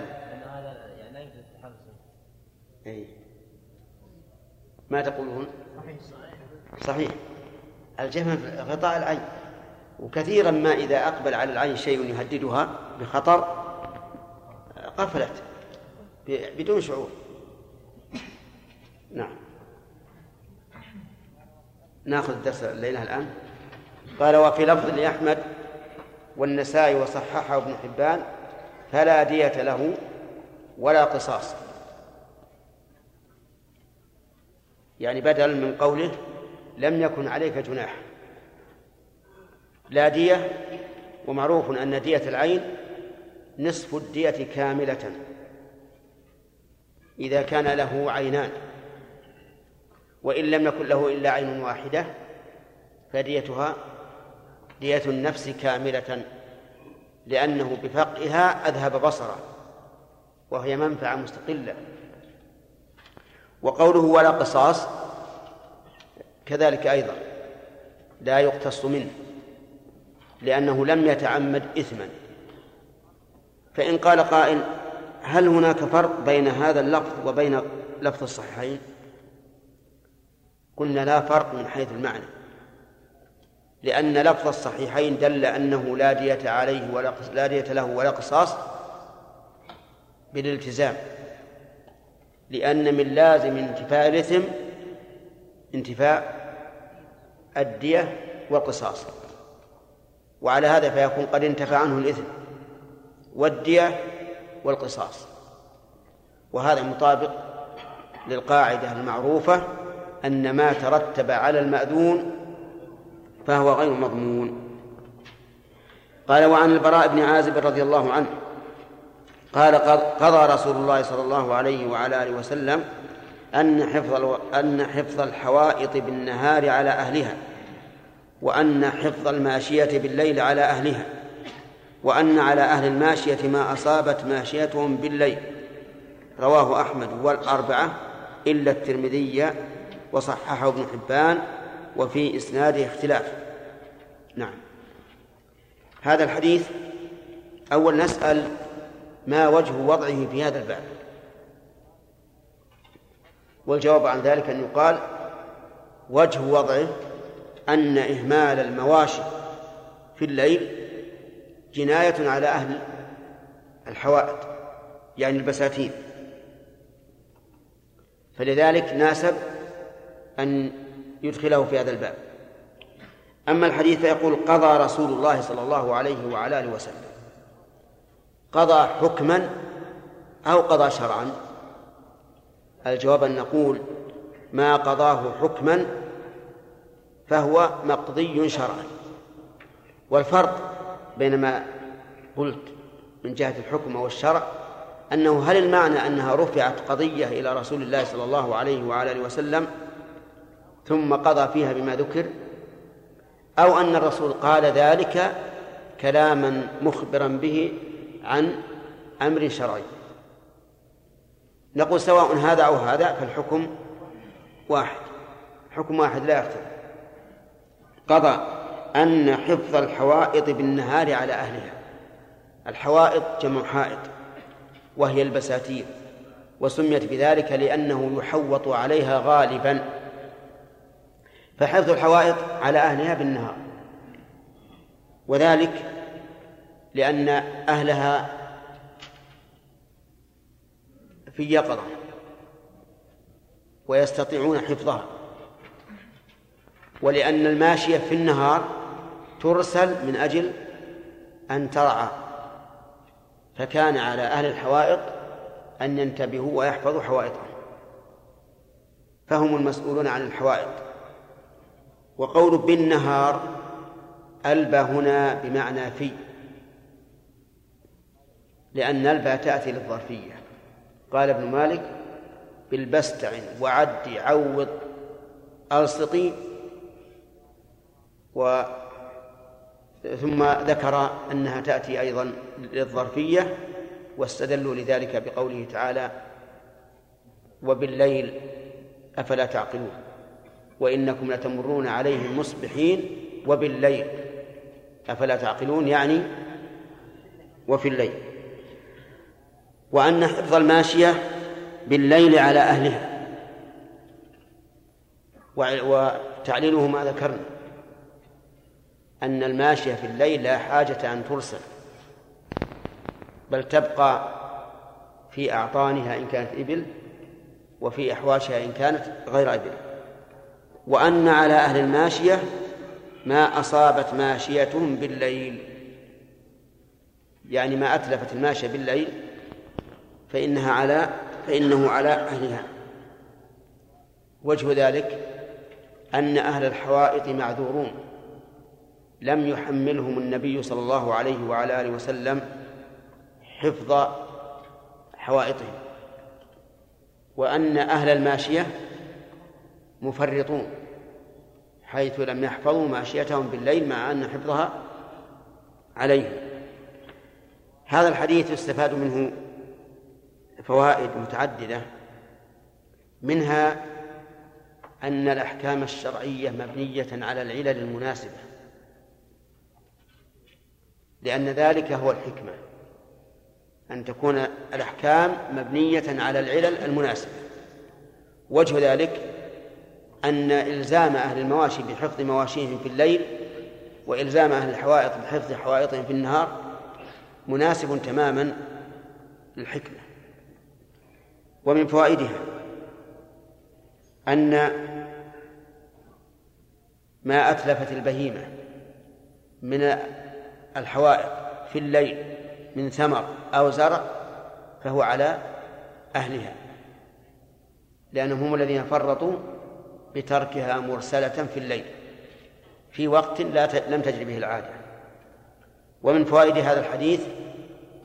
أنه لا تحرز أي ما تقولون؟ صحيح. في غطاء العين. وكثيرا ما إذا أقبل على العين شيء يهددها بخطر قفلت ب- بدون شعور. نعم. ناخذ الدرس الليلة الآن. قال وفي لفظ لأحمد والنسائي وصححه ابن حبان فلا دية له ولا قصاص. يعني بدل من قوله لم يكن عليك جناح. لا دية ومعروف أن دية العين نصف الدية كاملة. إذا كان له عينان. وإن لم يكن له إلا عين واحدة فديتها دية النفس كاملة لأنه بفقئها أذهب بصره وهي منفعة مستقلة. وقوله ولا قصاص كذلك أيضا لا يقتص منه لأنه لم يتعمد إثما. فإن قال قائل هل هناك فرق بين هذا اللفظ وبين لفظ الصحيحين؟ قلنا لا فرق من حيث المعنى. لأن لفظ الصحيحين دل أنه لا دية عليه ولا لا دية له ولا قصاص بالالتزام. لأن من لازم انتفاء الإثم انتفاء الدية والقصاص. وعلى هذا فيكون قد انتفى عنه الإثم والدية والقصاص. وهذا مطابق للقاعدة المعروفة أن ما ترتب على المأذون فهو غير مضمون. قال وعن البراء بن عازب رضي الله عنه قال قضى رسول الله صلى الله عليه وعلى آله وسلم أن حفظ أن حفظ الحوائط بالنهار على أهلها وأن حفظ الماشية بالليل على أهلها وأن على أهل الماشية ما أصابت ماشيتهم بالليل. رواه أحمد والأربعة إلا الترمذي وصححه ابن حبان وفي إسناده اختلاف. نعم. هذا الحديث أول نسأل ما وجه وضعه في هذا الباب. والجواب عن ذلك أن يقال وجه وضعه أن إهمال المواشي في الليل جناية على أهل الحوائط يعني البساتين. فلذلك ناسب أن يدخله في هذا الباب. أما الحديث فيقول قضى رسول الله صلى الله عليه وعلى آله وسلم. قضى حكما أو قضى شرعا؟ الجواب أن نقول ما قضاه حكما فهو مقضي شرعا. والفرق بين ما قلت من جهة الحكم والشرع أنه هل المعنى أنها رفعت قضية إلى رسول الله صلى الله عليه وعلى آله وسلم ثم قضى فيها بما ذكر أو أن الرسول قال ذلك كلاما مخبرا به عن أمر شرعي. نقول سواء هذا أو هذا فالحكم واحد حكم واحد لا يختلف. قضى أن حفظ الحوائط بالنهار على أهلها. الحوائط جمع حائط وهي البساتين وسميت بذلك لأنه يحوط عليها غالبا. فحفظ الحوائط على أهلها بالنهار. وذلك لأن أهلها في يقظة ويستطيعون حفظها. ولأن الماشية في النهار ترسل من أجل أن ترعى. فكان على أهل الحوائط أن ينتبهوا ويحفظوا حوائطهم. فهم المسؤولون عن الحوائط. وقول بالنهار ألبى هنا بمعنى في لأن البى تأتي للظرفية. قال ابن مالك بالبستع وعد عوض ألصقي و ثم ذكر أنها تأتي أيضا للظرفية واستدلوا لذلك بقوله تعالى وبالليل أفلا تعقلون. وإنكم لتمرون عليهم مصبحين وبالليل. أفلا تعقلون؟ يعني وفي الليل. وأن حفظ الماشية بالليل على أهلها. وتعليله ما ذكرنا. أن الماشية في الليل لا حاجة أن ترسل. بل تبقى في أعطانها إن كانت إبل وفي أحواشها إن كانت غير إبل. وأن على أهل الماشية ما أصابت ماشيتهم بالليل. يعني ما أتلفت الماشية بالليل فإنها على فإنه على أهلها. وجه ذلك أن أهل الحوائط معذورون. لم يحملهم النبي صلى الله عليه وعلى آله وسلم حفظ حوائطهم. وأن أهل الماشية مفرطون حيث لم يحفظوا ماشيتهم بالليل مع أن حفظها عليهم. هذا الحديث يستفاد منه فوائد متعددة منها أن الأحكام الشرعية مبنية على العلل المناسبة لأن ذلك هو الحكمة أن تكون الأحكام مبنية على العلل المناسبة. وجه ذلك أن إلزام أهل المواشي بحفظ مواشيهم في الليل وإلزام أهل الحوائط بحفظ حوائطهم في النهار مناسب تماما للحكمة. ومن فوائدها أن ما أتلفت البهيمة من الحوائط في الليل من ثمر أو زرع فهو على أهلها لأنهم هم الذين فرطوا بتركها مرسلة في الليل. في وقت لا ت- لم تجري به العادة. ومن فوائد هذا الحديث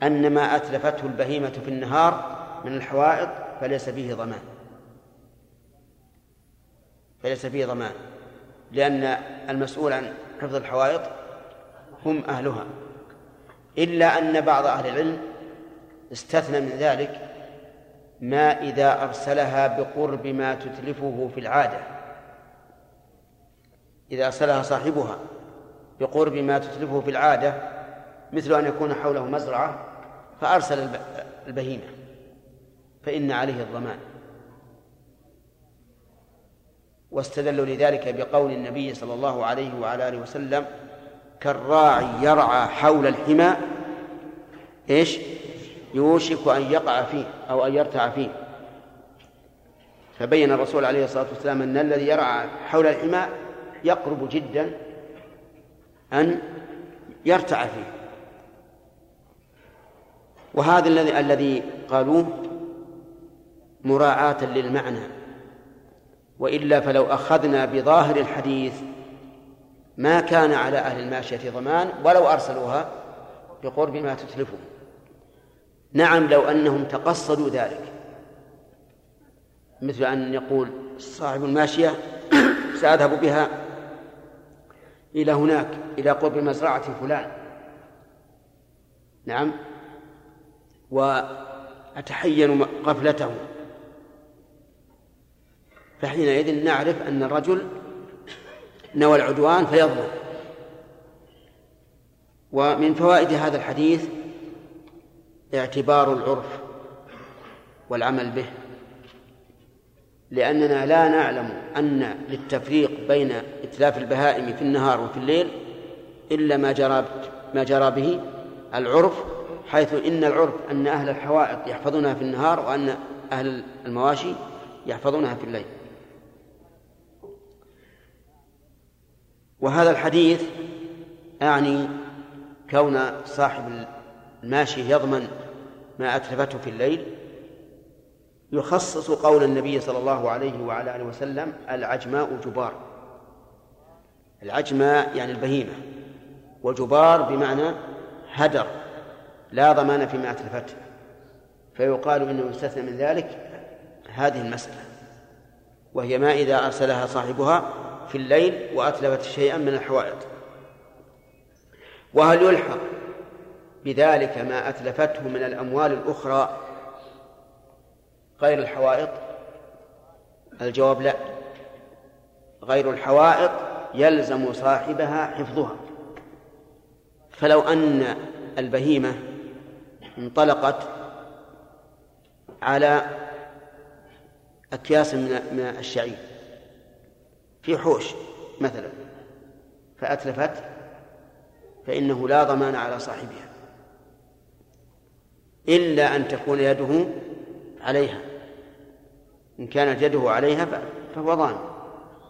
أن ما أتلفته البهيمة في النهار من الحوائط فليس فيه ضمان. فليس فيه ضمان. لأن المسؤول عن حفظ الحوائط هم أهلها. إلا أن بعض أهل العلم استثنى من ذلك ما إذا أرسلها بقرب ما تتلفه في العادة. إذا أرسلها صاحبها بقرب ما تتلفه في العادة مثل أن يكون حوله مزرعة فأرسل الب- البهيمة فإن عليه الضمان. واستدلوا لذلك بقول النبي صلى الله عليه وعلى آله وسلم كالراعي يرعى حول الحمى إيش؟ يوشك أن يقع فيه أو أن يرتع فيه. فبين الرسول عليه الصلاة والسلام أن الذي يرعى حول الحمى يقرب جدا أن يرتع فيه. وهذا الذي الذي قالوه مراعاة للمعنى. وإلا فلو أخذنا بظاهر الحديث ما كان على أهل الماشية ضمان ولو أرسلوها بقرب ما تتلفه. نعم لو أنهم تقصدوا ذلك. مثل أن يقول صاحب الماشية سأذهب بها إلى هناك إلى قرب مزرعة فلان. نعم. وأتحين قفلته. فحينئذ نعرف أن الرجل نوى العدوان فيضمن ومن فوائد هذا الحديث اعتبار العرف والعمل به. لأننا لا نعلم أن للتفريق بين إتلاف البهائم في النهار وفي الليل إلا ما جرى ما جرى به العرف حيث إن العرف أن أهل الحوائط يحفظونها في النهار وأن أهل المواشي يحفظونها في الليل. وهذا الحديث أعني كون صاحب الماشي يضمن ما أتلفته في الليل يخصص قول النبي صلى الله عليه وعلى آله وسلم العجماء جبار. العجماء يعني البهيمة وجبار بمعنى هدر لا ضمان فيما أتلفته فيقال إنه يستثنى من ذلك هذه المسألة وهي ما إذا أرسلها صاحبها في الليل وأتلفت شيئا من الحوائط. وهل يلحق بذلك ما أتلفته من الأموال الأخرى غير الحوائط؟ الجواب لا. غير الحوائط يلزم صاحبها حفظها. فلو أن البهيمة انطلقت على أكياس من الشعير في حوش مثلا فأتلفت فإنه لا ضمان على صاحبها. إلا أن تكون يده عليها. إن كانت يده عليها فهو ضامن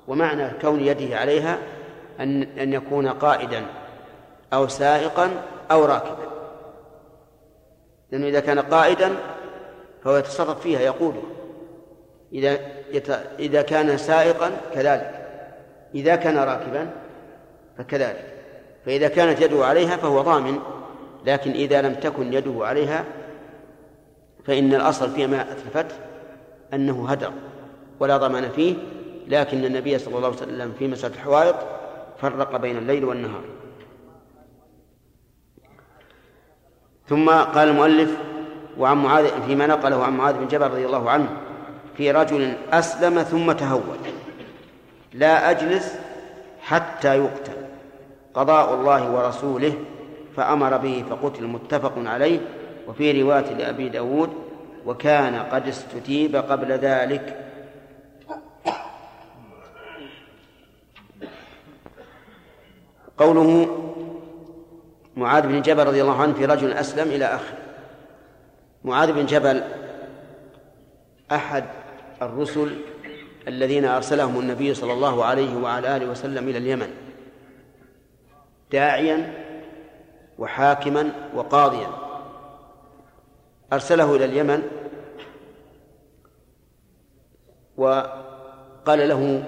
ومعنى كون يده عليها أن أن يكون قائدا أو سائقا أو راكبا. لأنه إذا كان قائدا فهو يتصرف فيها يقودها إذا يت... إذا كان سائقا كذلك. إذا كان راكبا فكذلك. فإذا كانت يده عليها فهو ضامن. لكن إذا لم تكن يده عليها فإن الأصل فيما أتلفت أنه هدر ولا ضمان فيه لكن النبي صلى الله عليه وسلم في مسألة الحوائط فرق بين الليل والنهار. ثم قال المؤلف وعن معاذ فيما نقله عن معاذ بن جبل رضي الله عنه في رجل أسلم ثم تهود لا أجلس حتى يقتل قضاء الله ورسوله فأمر به فقتل متفق عليه وفي رواية لأبي داود وكان قد استتيب قبل ذلك. قوله معاذ بن جبل رضي الله عنه في رجل أسلم إلى آخر معاذ بن جبل أحد الرسل الذين أرسلهم النبي صلى الله عليه وعلى آله وسلم إلى اليمن. داعيا وحاكما وقاضيا. أرسله إلى اليمن وقال له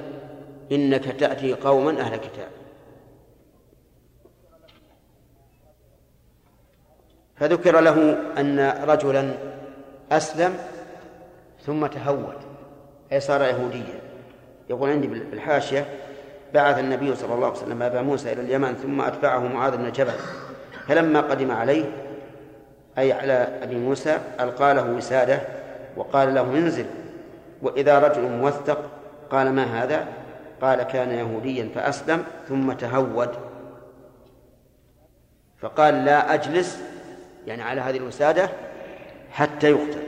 إنك تأتي قوما أهل كتاب. فذكر له أن رجلا أسلم ثم تهود أي صار يهوديا. يقول عندي بالحاشية بعث النبي صلى الله عليه وسلم أبا موسى إلى اليمن ثم أتبعه معاذ بن جبل فلما قدم عليه أي على أبي موسى ألقى له وسادة وقال له انزل وإذا رجل موثق قال ما هذا؟ قال كان يهوديا فأسلم ثم تهود. فقال لا أجلس يعني على هذه الوسادة حتى يقتل.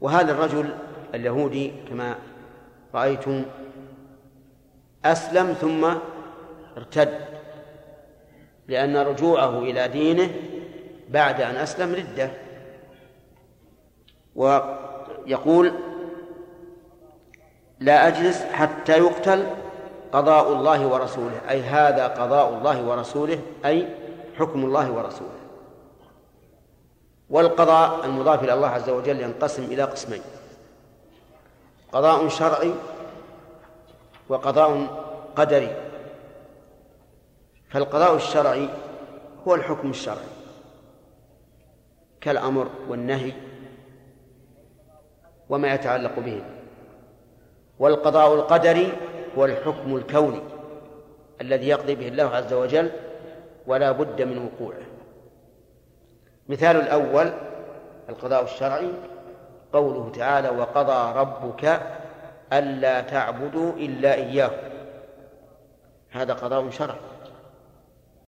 وهذا الرجل اليهودي كما رأيتم أسلم ثم ارتد لأن رجوعه إلى دينه بعد أن أسلم ردة. ويقول لا أجلس حتى يقتل قضاء الله ورسوله أي هذا قضاء الله ورسوله أي حكم الله ورسوله. والقضاء المضاف إلى الله عز وجل ينقسم إلى قسمين. قضاء شرعي وقضاء قدري. فالقضاء الشرعي هو الحكم الشرعي. كالأمر والنهي وما يتعلق به. والقضاء القدري هو الحكم الكوني الذي يقضي به الله عز وجل ولا بد من وقوعه. مثال الأول القضاء الشرعي قوله تعالى وقضى ربك ألا تعبدوا إلا إياه. هذا قضاء شرعي.